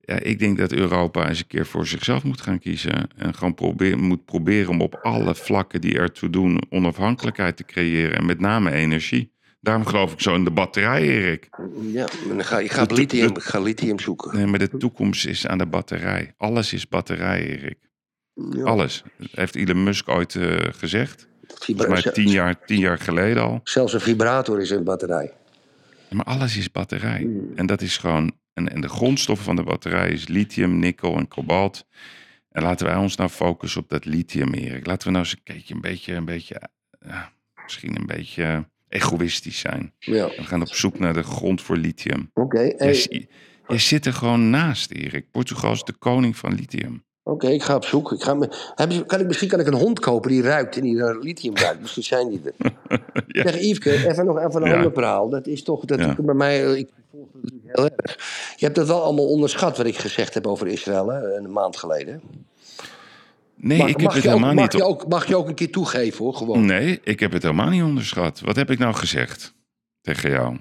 Ja, ik denk dat Europa eens een keer voor zichzelf moet gaan kiezen. En gewoon moet proberen om op alle vlakken die ertoe doen... onafhankelijkheid te creëren. En met name energie. Daarom geloof ik zo in de batterij, Erik. ja. maar dan ga, ik, ga lithium, ga lithium zoeken. Nee, maar de toekomst is aan de batterij. Alles is batterij, Erik. Ja. Alles. Dat heeft Elon Musk ooit eh, gezegd. Vibra- mij tien jaar, tien jaar geleden al. Zelfs een vibrator is een batterij. Maar alles is batterij. En dat is gewoon. En, en de grondstoffen van de batterij is lithium, nikkel en kobalt. En laten wij ons nou focussen op dat lithium, Erik. Laten we nou eens een keertje een beetje, een beetje ja, misschien een beetje egoïstisch zijn. Ja. We gaan op zoek naar de grond voor lithium. Oké, hey, jij zit er gewoon naast, Erik. Portugal is de koning van lithium. oké, ik ga op zoek. Ik ga me, heb je, kan ik, misschien kan ik een hond kopen die ruikt en die naar lithium ruikt. Misschien zijn die er. Ja. Zeg Yveske, even nog even een Ja. ander verhaal. Dat is toch, dat Ja. bij mij, ik volg het heel erg. Je hebt dat wel allemaal onderschat wat ik gezegd heb over Israël hè, een maand geleden. Nee, ik heb het je ook, helemaal mag niet. Je ook, mag je ook een keer toegeven hoor, gewoon. Nee, ik heb het helemaal niet onderschat. Wat heb ik nou gezegd tegen jou?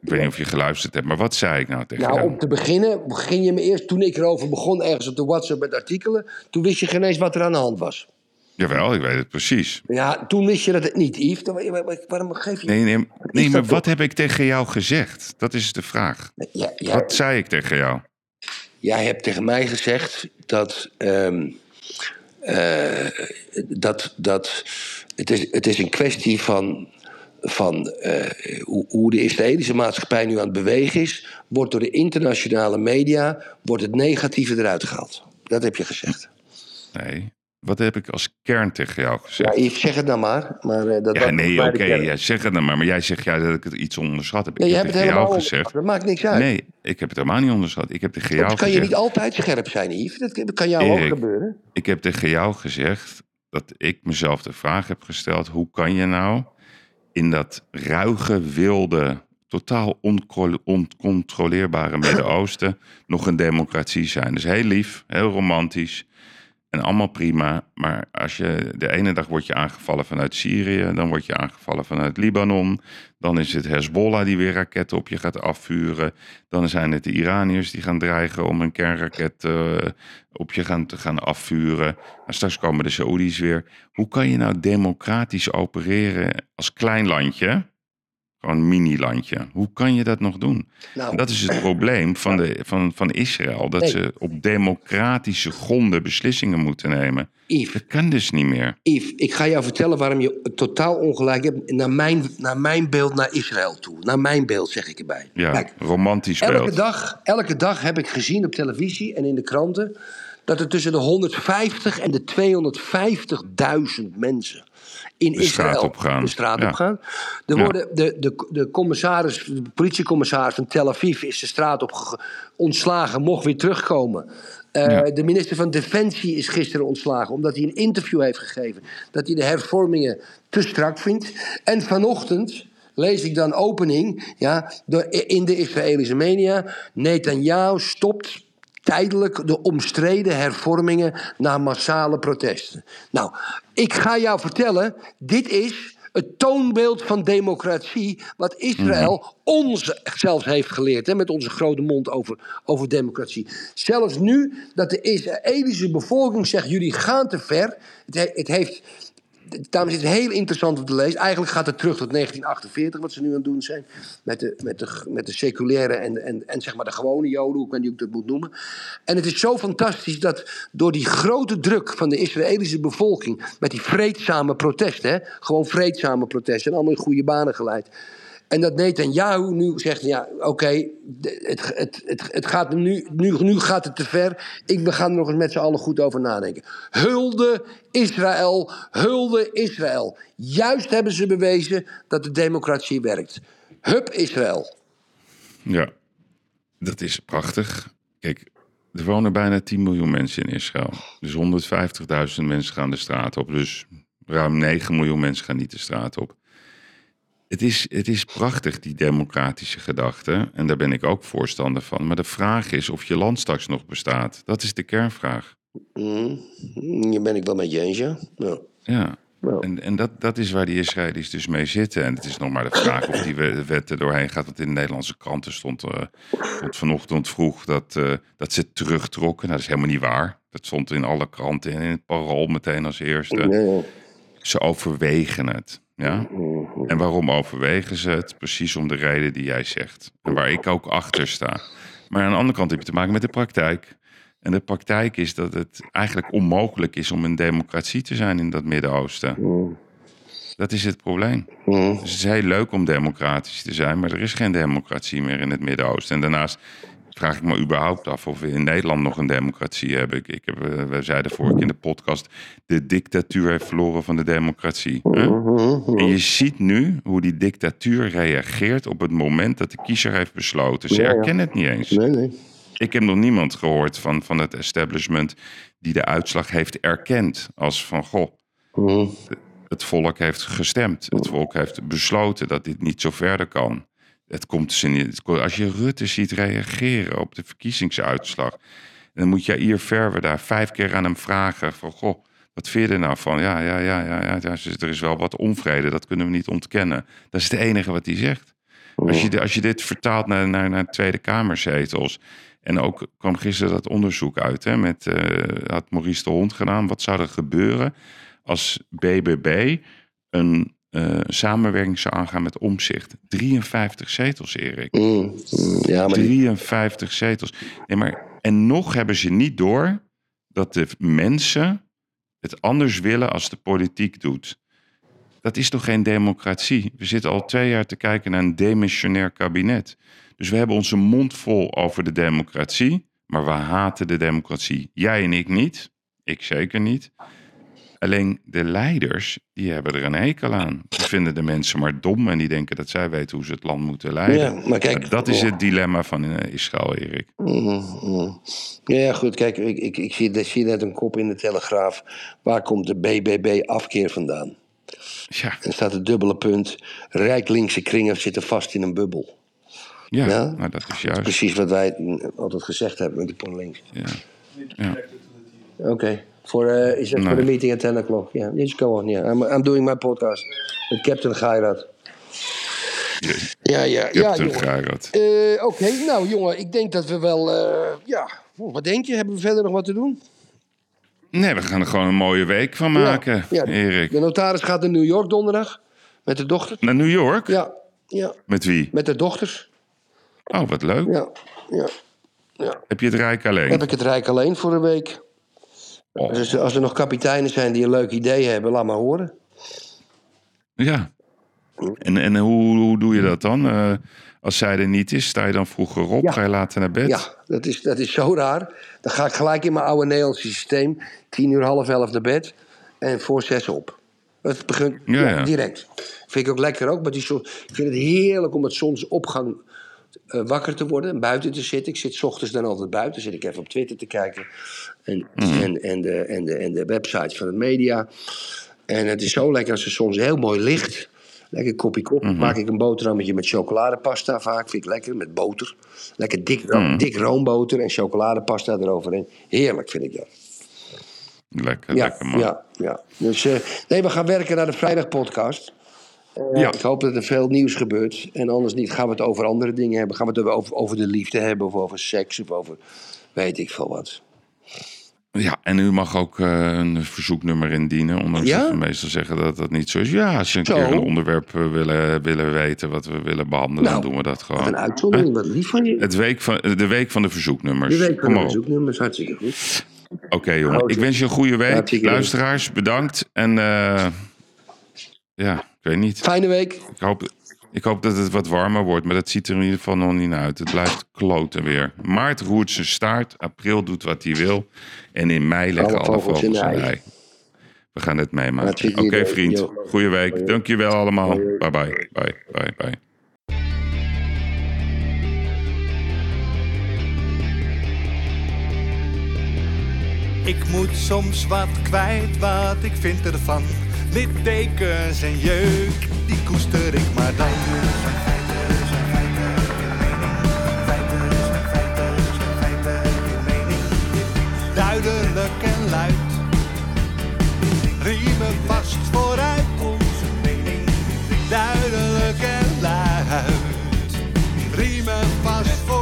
Ik weet niet of je geluisterd hebt, maar wat zei ik nou tegen Nou, jou? om te beginnen, begin je me eerst, toen ik erover begon, ergens op de WhatsApp met artikelen, toen wist je geen eens wat er aan de hand was. Jawel, ik weet het precies. Ja, toen wist je dat het niet, Yves. Dan- Waarom geef je... Nee, nee, nee maar wat heb ik tegen jou gezegd? Dat is de vraag. Ja, ja, Wat zei ik tegen jou? Jij hebt tegen mij gezegd dat. ehm, eh, dat, dat het, is, het is een kwestie van. van eh, hoe, hoe de Israëlische maatschappij nu aan het bewegen is. wordt door de internationale media. wordt het negatieve eruit gehaald. Dat heb je gezegd. Nee, wat heb ik als kern tegen jou Ja, gezegd? Yves, zeg het nou maar. maar eh, dat, Ja, dat nee, oké, ja, zeg het dan maar. Maar jij zegt ja, dat ik het iets onderschat heb. Nee, ik heb hebt het tegen jou gezegd. Dat maakt niks uit. Nee, ik heb het helemaal niet onderschat. Ik heb tegen jou dat kan je gezegd. niet altijd scherp zijn, Yves. Dat, kan jou Erik. ook gebeuren. Ik heb tegen jou gezegd dat ik mezelf de vraag heb gesteld: hoe kan je nou in dat ruige, wilde, totaal onco- oncontroleerbare Midden-Oosten nog een democratie zijn? Dus heel lief, heel romantisch en allemaal prima. Maar als je de ene dag word je aangevallen vanuit Syrië, dan word je aangevallen vanuit Libanon. Dan is het Hezbollah die weer raketten op je gaat afvuren. Dan zijn het de Iraniërs die gaan dreigen om een kernraket eh, op je gaan, te gaan afvuren. En straks komen de Saoedi's weer. Hoe kan je nou democratisch opereren als klein landje? Gewoon een mini-landje. Hoe kan je dat nog doen? Nou, dat is het probleem van, de, van, van Israël. Dat Nee. ze op democratische gronden beslissingen moeten nemen. Yves, Dat kan dus niet meer. Yves, ik ga jou vertellen waarom je totaal ongelijk hebt. Naar mijn, naar mijn beeld naar Israël toe. Naar mijn beeld, zeg ik erbij. Ja, Kijk, romantisch elke beeld. dag, elke dag heb ik gezien op televisie en in de kranten... dat er tussen de 150 en de 250.000 mensen in De straat Israël opgaan. de straat Ja. opgaan. Er Ja. worden de, de, de, commissaris, de politiecommissaris van Tel Aviv is de straat op ontslagen, mocht weer terugkomen. Eh, Ja. De minister van Defensie is gisteren ontslagen omdat hij een interview heeft gegeven dat hij de hervormingen te strak vindt. En vanochtend lees ik dan opening ja, door, in de Israëlische media. Netanyahu stopt tijdelijk de omstreden hervormingen na massale protesten. Nou, ik ga jou vertellen, dit is het toonbeeld van democratie, wat Israël ons zelfs heeft geleerd, hè, met onze grote mond over, over democratie. Zelfs nu dat de Israëlische bevolking zegt, jullie gaan te ver. Het, he- het heeft Het is heel interessant om te lezen. Eigenlijk gaat het terug tot 1948, wat ze nu aan het doen zijn. Met de, met de, met de seculaire en, en, en zeg maar de gewone Joden, hoe hoe ik dat moet noemen. En het is zo fantastisch dat door die grote druk van de Israëlische bevolking. met die vreedzame protesten, gewoon vreedzame protesten. en allemaal in goede banen geleid. En dat Netanyahu nu zegt, ja, oké, het, het, het, het gaat nu, nu, nu gaat het te ver. Ik, gaan er nog eens met z'n allen goed over nadenken. Hulde Israël, hulde Israël. Juist hebben ze bewezen dat de democratie werkt. Hup Israël. Ja, dat is prachtig. Kijk, er wonen bijna 10 miljoen mensen in Israël. Dus 150.000 mensen gaan de straat op. Dus ruim 9 miljoen mensen gaan niet de straat op. Het is, het is prachtig, die democratische gedachte. En daar ben ik ook voorstander van. Maar de vraag is of je land straks nog bestaat. Dat is de kernvraag. Mm, hier ben ik wel met je eens, ja. ja. En, en dat, dat is waar die Israëli's dus mee zitten. En het is nog maar de vraag of die we- wet er doorheen gaat. Want in de Nederlandse kranten stond, stond vanochtend vroeg dat, eh, dat ze terugtrokken. Nou, dat is helemaal niet waar. Dat stond in alle kranten en in het parool meteen als eerste. Ze overwegen het. Ja? En waarom overwegen ze het? Precies om de reden die jij zegt. En waar ik ook achter sta. Maar aan de andere kant heb je te maken met de praktijk. En de praktijk is dat het eigenlijk onmogelijk is om een democratie te zijn in dat Midden-Oosten. Dat is het probleem. Het is heel leuk om democratisch te zijn, maar er is geen democratie meer in het Midden-Oosten. En daarnaast vraag ik me überhaupt af of we in Nederland nog een democratie hebben. Ik, ik heb, eh, we zeiden vorige keer in de podcast, de dictatuur heeft verloren van de democratie. hè? En je ziet nu hoe die dictatuur reageert op het moment dat de kiezer heeft besloten. Ze herkennen het niet eens. Nee, nee. Ik heb nog niemand gehoord van, van het establishment die de uitslag heeft erkend. Als van, goh, Mhm. het volk heeft gestemd. Het volk heeft besloten dat dit niet zo verder kan. Het komt dus in, het- als je Rutte ziet reageren op de verkiezingsuitslag... dan moet Jair Verwe daar vijf keer aan hem vragen van... goh, wat vind je er nou van? Ja, ja, ja, ja, ja, ja, er is wel wat onvrede, dat kunnen we niet ontkennen. Dat is het enige wat hij zegt. Als je, als je dit vertaalt naar, naar, naar Tweede Kamerzetels... en ook kwam gisteren dat onderzoek uit... Hè, met, eh, had Maurice de Hond gedaan... wat zou er gebeuren als BBB een eh, samenwerking zou aangaan met Omzicht? 53 zetels, Erik. Mm, mm, ja, maar die- 53 zetels. Nee, maar, en nog hebben ze niet door dat de mensen het anders willen als de politiek doet. Dat is toch geen democratie? We zitten al twee jaar te kijken naar een demissionair kabinet. Dus we hebben onze mond vol over de democratie, maar we haten de democratie. Jij en ik niet. Ik zeker niet. Alleen de leiders, die hebben er een hekel aan. Die vinden de mensen maar dom en die denken dat zij weten hoe ze het land moeten leiden. Ja, maar kijk- dat is het dilemma van eh, Israël, Erik. Mhm, mhm. Ja, goed, kijk, ik, ik, ik, zie, ik zie net een kop in de Telegraaf. Waar komt de BBB-afkeer vandaan? Ja, En staat het dubbele punt. Rijk linkse kringen zitten vast in een bubbel. ja, Ja? maar dat is juist. Precies wat wij altijd gezegd hebben met die. Ja. Ja. Oké, voor uh, is that for the Nee. meeting at 10 o'clock? Yeah, just go on. Yeah, I'm, I'm doing my podcast with Captain Gairat. Ja, ja, ja, Captain jongen. Gairat. Eh, Oké, nou jongen, ik denk dat we wel, eh, ja, oh, wat denk je? Hebben we verder nog wat te doen? Nee, we gaan er gewoon een mooie week van maken, ja, ja, Erik. De notaris gaat naar New York donderdag met de dochter. Naar New York? Ja, ja, Met wie? met de dochters. Oh, wat leuk. Ja, ja. ja. Heb je het Rijk alleen? Heb ik het Rijk alleen voor een week. Oh. Dus als er nog kapiteinen zijn die een leuk idee hebben, laat maar horen. Ja. En, en hoe, hoe doe je dat dan? Eh, als zij er niet is, sta je dan vroeger op? Ja. Ga je later naar bed? Ja, dat is, dat is zo raar. Dan ga ik gelijk in mijn oude Nederlandse systeem. Tien uur, half elf naar bed. En voor zes op. Het begint Ja, ja, ja. direct. Vind ik ook lekker ook. Maar die zon, ik vind het heerlijk om met zonsopgang eh, wakker te worden. En buiten te zitten. Ik zit 's ochtends dan altijd buiten. zit ik even op Twitter te kijken. En, Mhm. en, en, de, en, de, en de websites van het media. En het is zo lekker als de zon heel mooi licht. Lekker kopje koffie. Mhm. Maak ik een boterhammetje met chocoladepasta vaak. Vind ik lekker, met boter. Lekker dik, Mhm. dik roomboter en chocoladepasta eroverheen. Heerlijk vind ik dat. Lekker, Ja, lekker man. ja, ja. Dus eh, nee, we gaan werken naar de vrijdagpodcast. Eh, Ja. Ik hoop dat er veel nieuws gebeurt. En anders niet gaan we het over andere dingen hebben. Gaan we het over, over de liefde hebben of over seks of over weet ik veel wat. Ja, en u mag ook eh, een verzoeknummer indienen. Ondanks Ja? dat we meestal zeggen dat dat niet zo is. Ja, als je een Zo. keer een onderwerp eh, willen, willen weten wat we willen behandelen, Nou, dan doen we dat gewoon. een uitzondering, wat lief van je. Het week van, de week van de verzoeknummers. De week van Kom de op. bezoeknummers, hartstikke goed. Oké, jongen. Ik wens je een goede week. Hartstikke. Luisteraars, bedankt. En eh, ja, ik weet niet. Fijne week. Ik hoop, ik hoop dat het wat warmer wordt, maar dat ziet er in ieder geval nog niet naar uit. Het blijft kloten weer. Maart roert zijn staart, april doet wat hij wil. En in mei leggen Alle alle vogels een ei. We gaan het meemaken. Oké, vriend. Goeie week. Dankjewel allemaal. Bye bye. Bye bye bye. Ik moet soms wat kwijt wat ik vind ervan. Littekens en jeuk, die koester ik maar dan. Duidelijk en luid. Riemen vast vooruit onze mening. Duidelijk en luid. Riemen vast vooruit.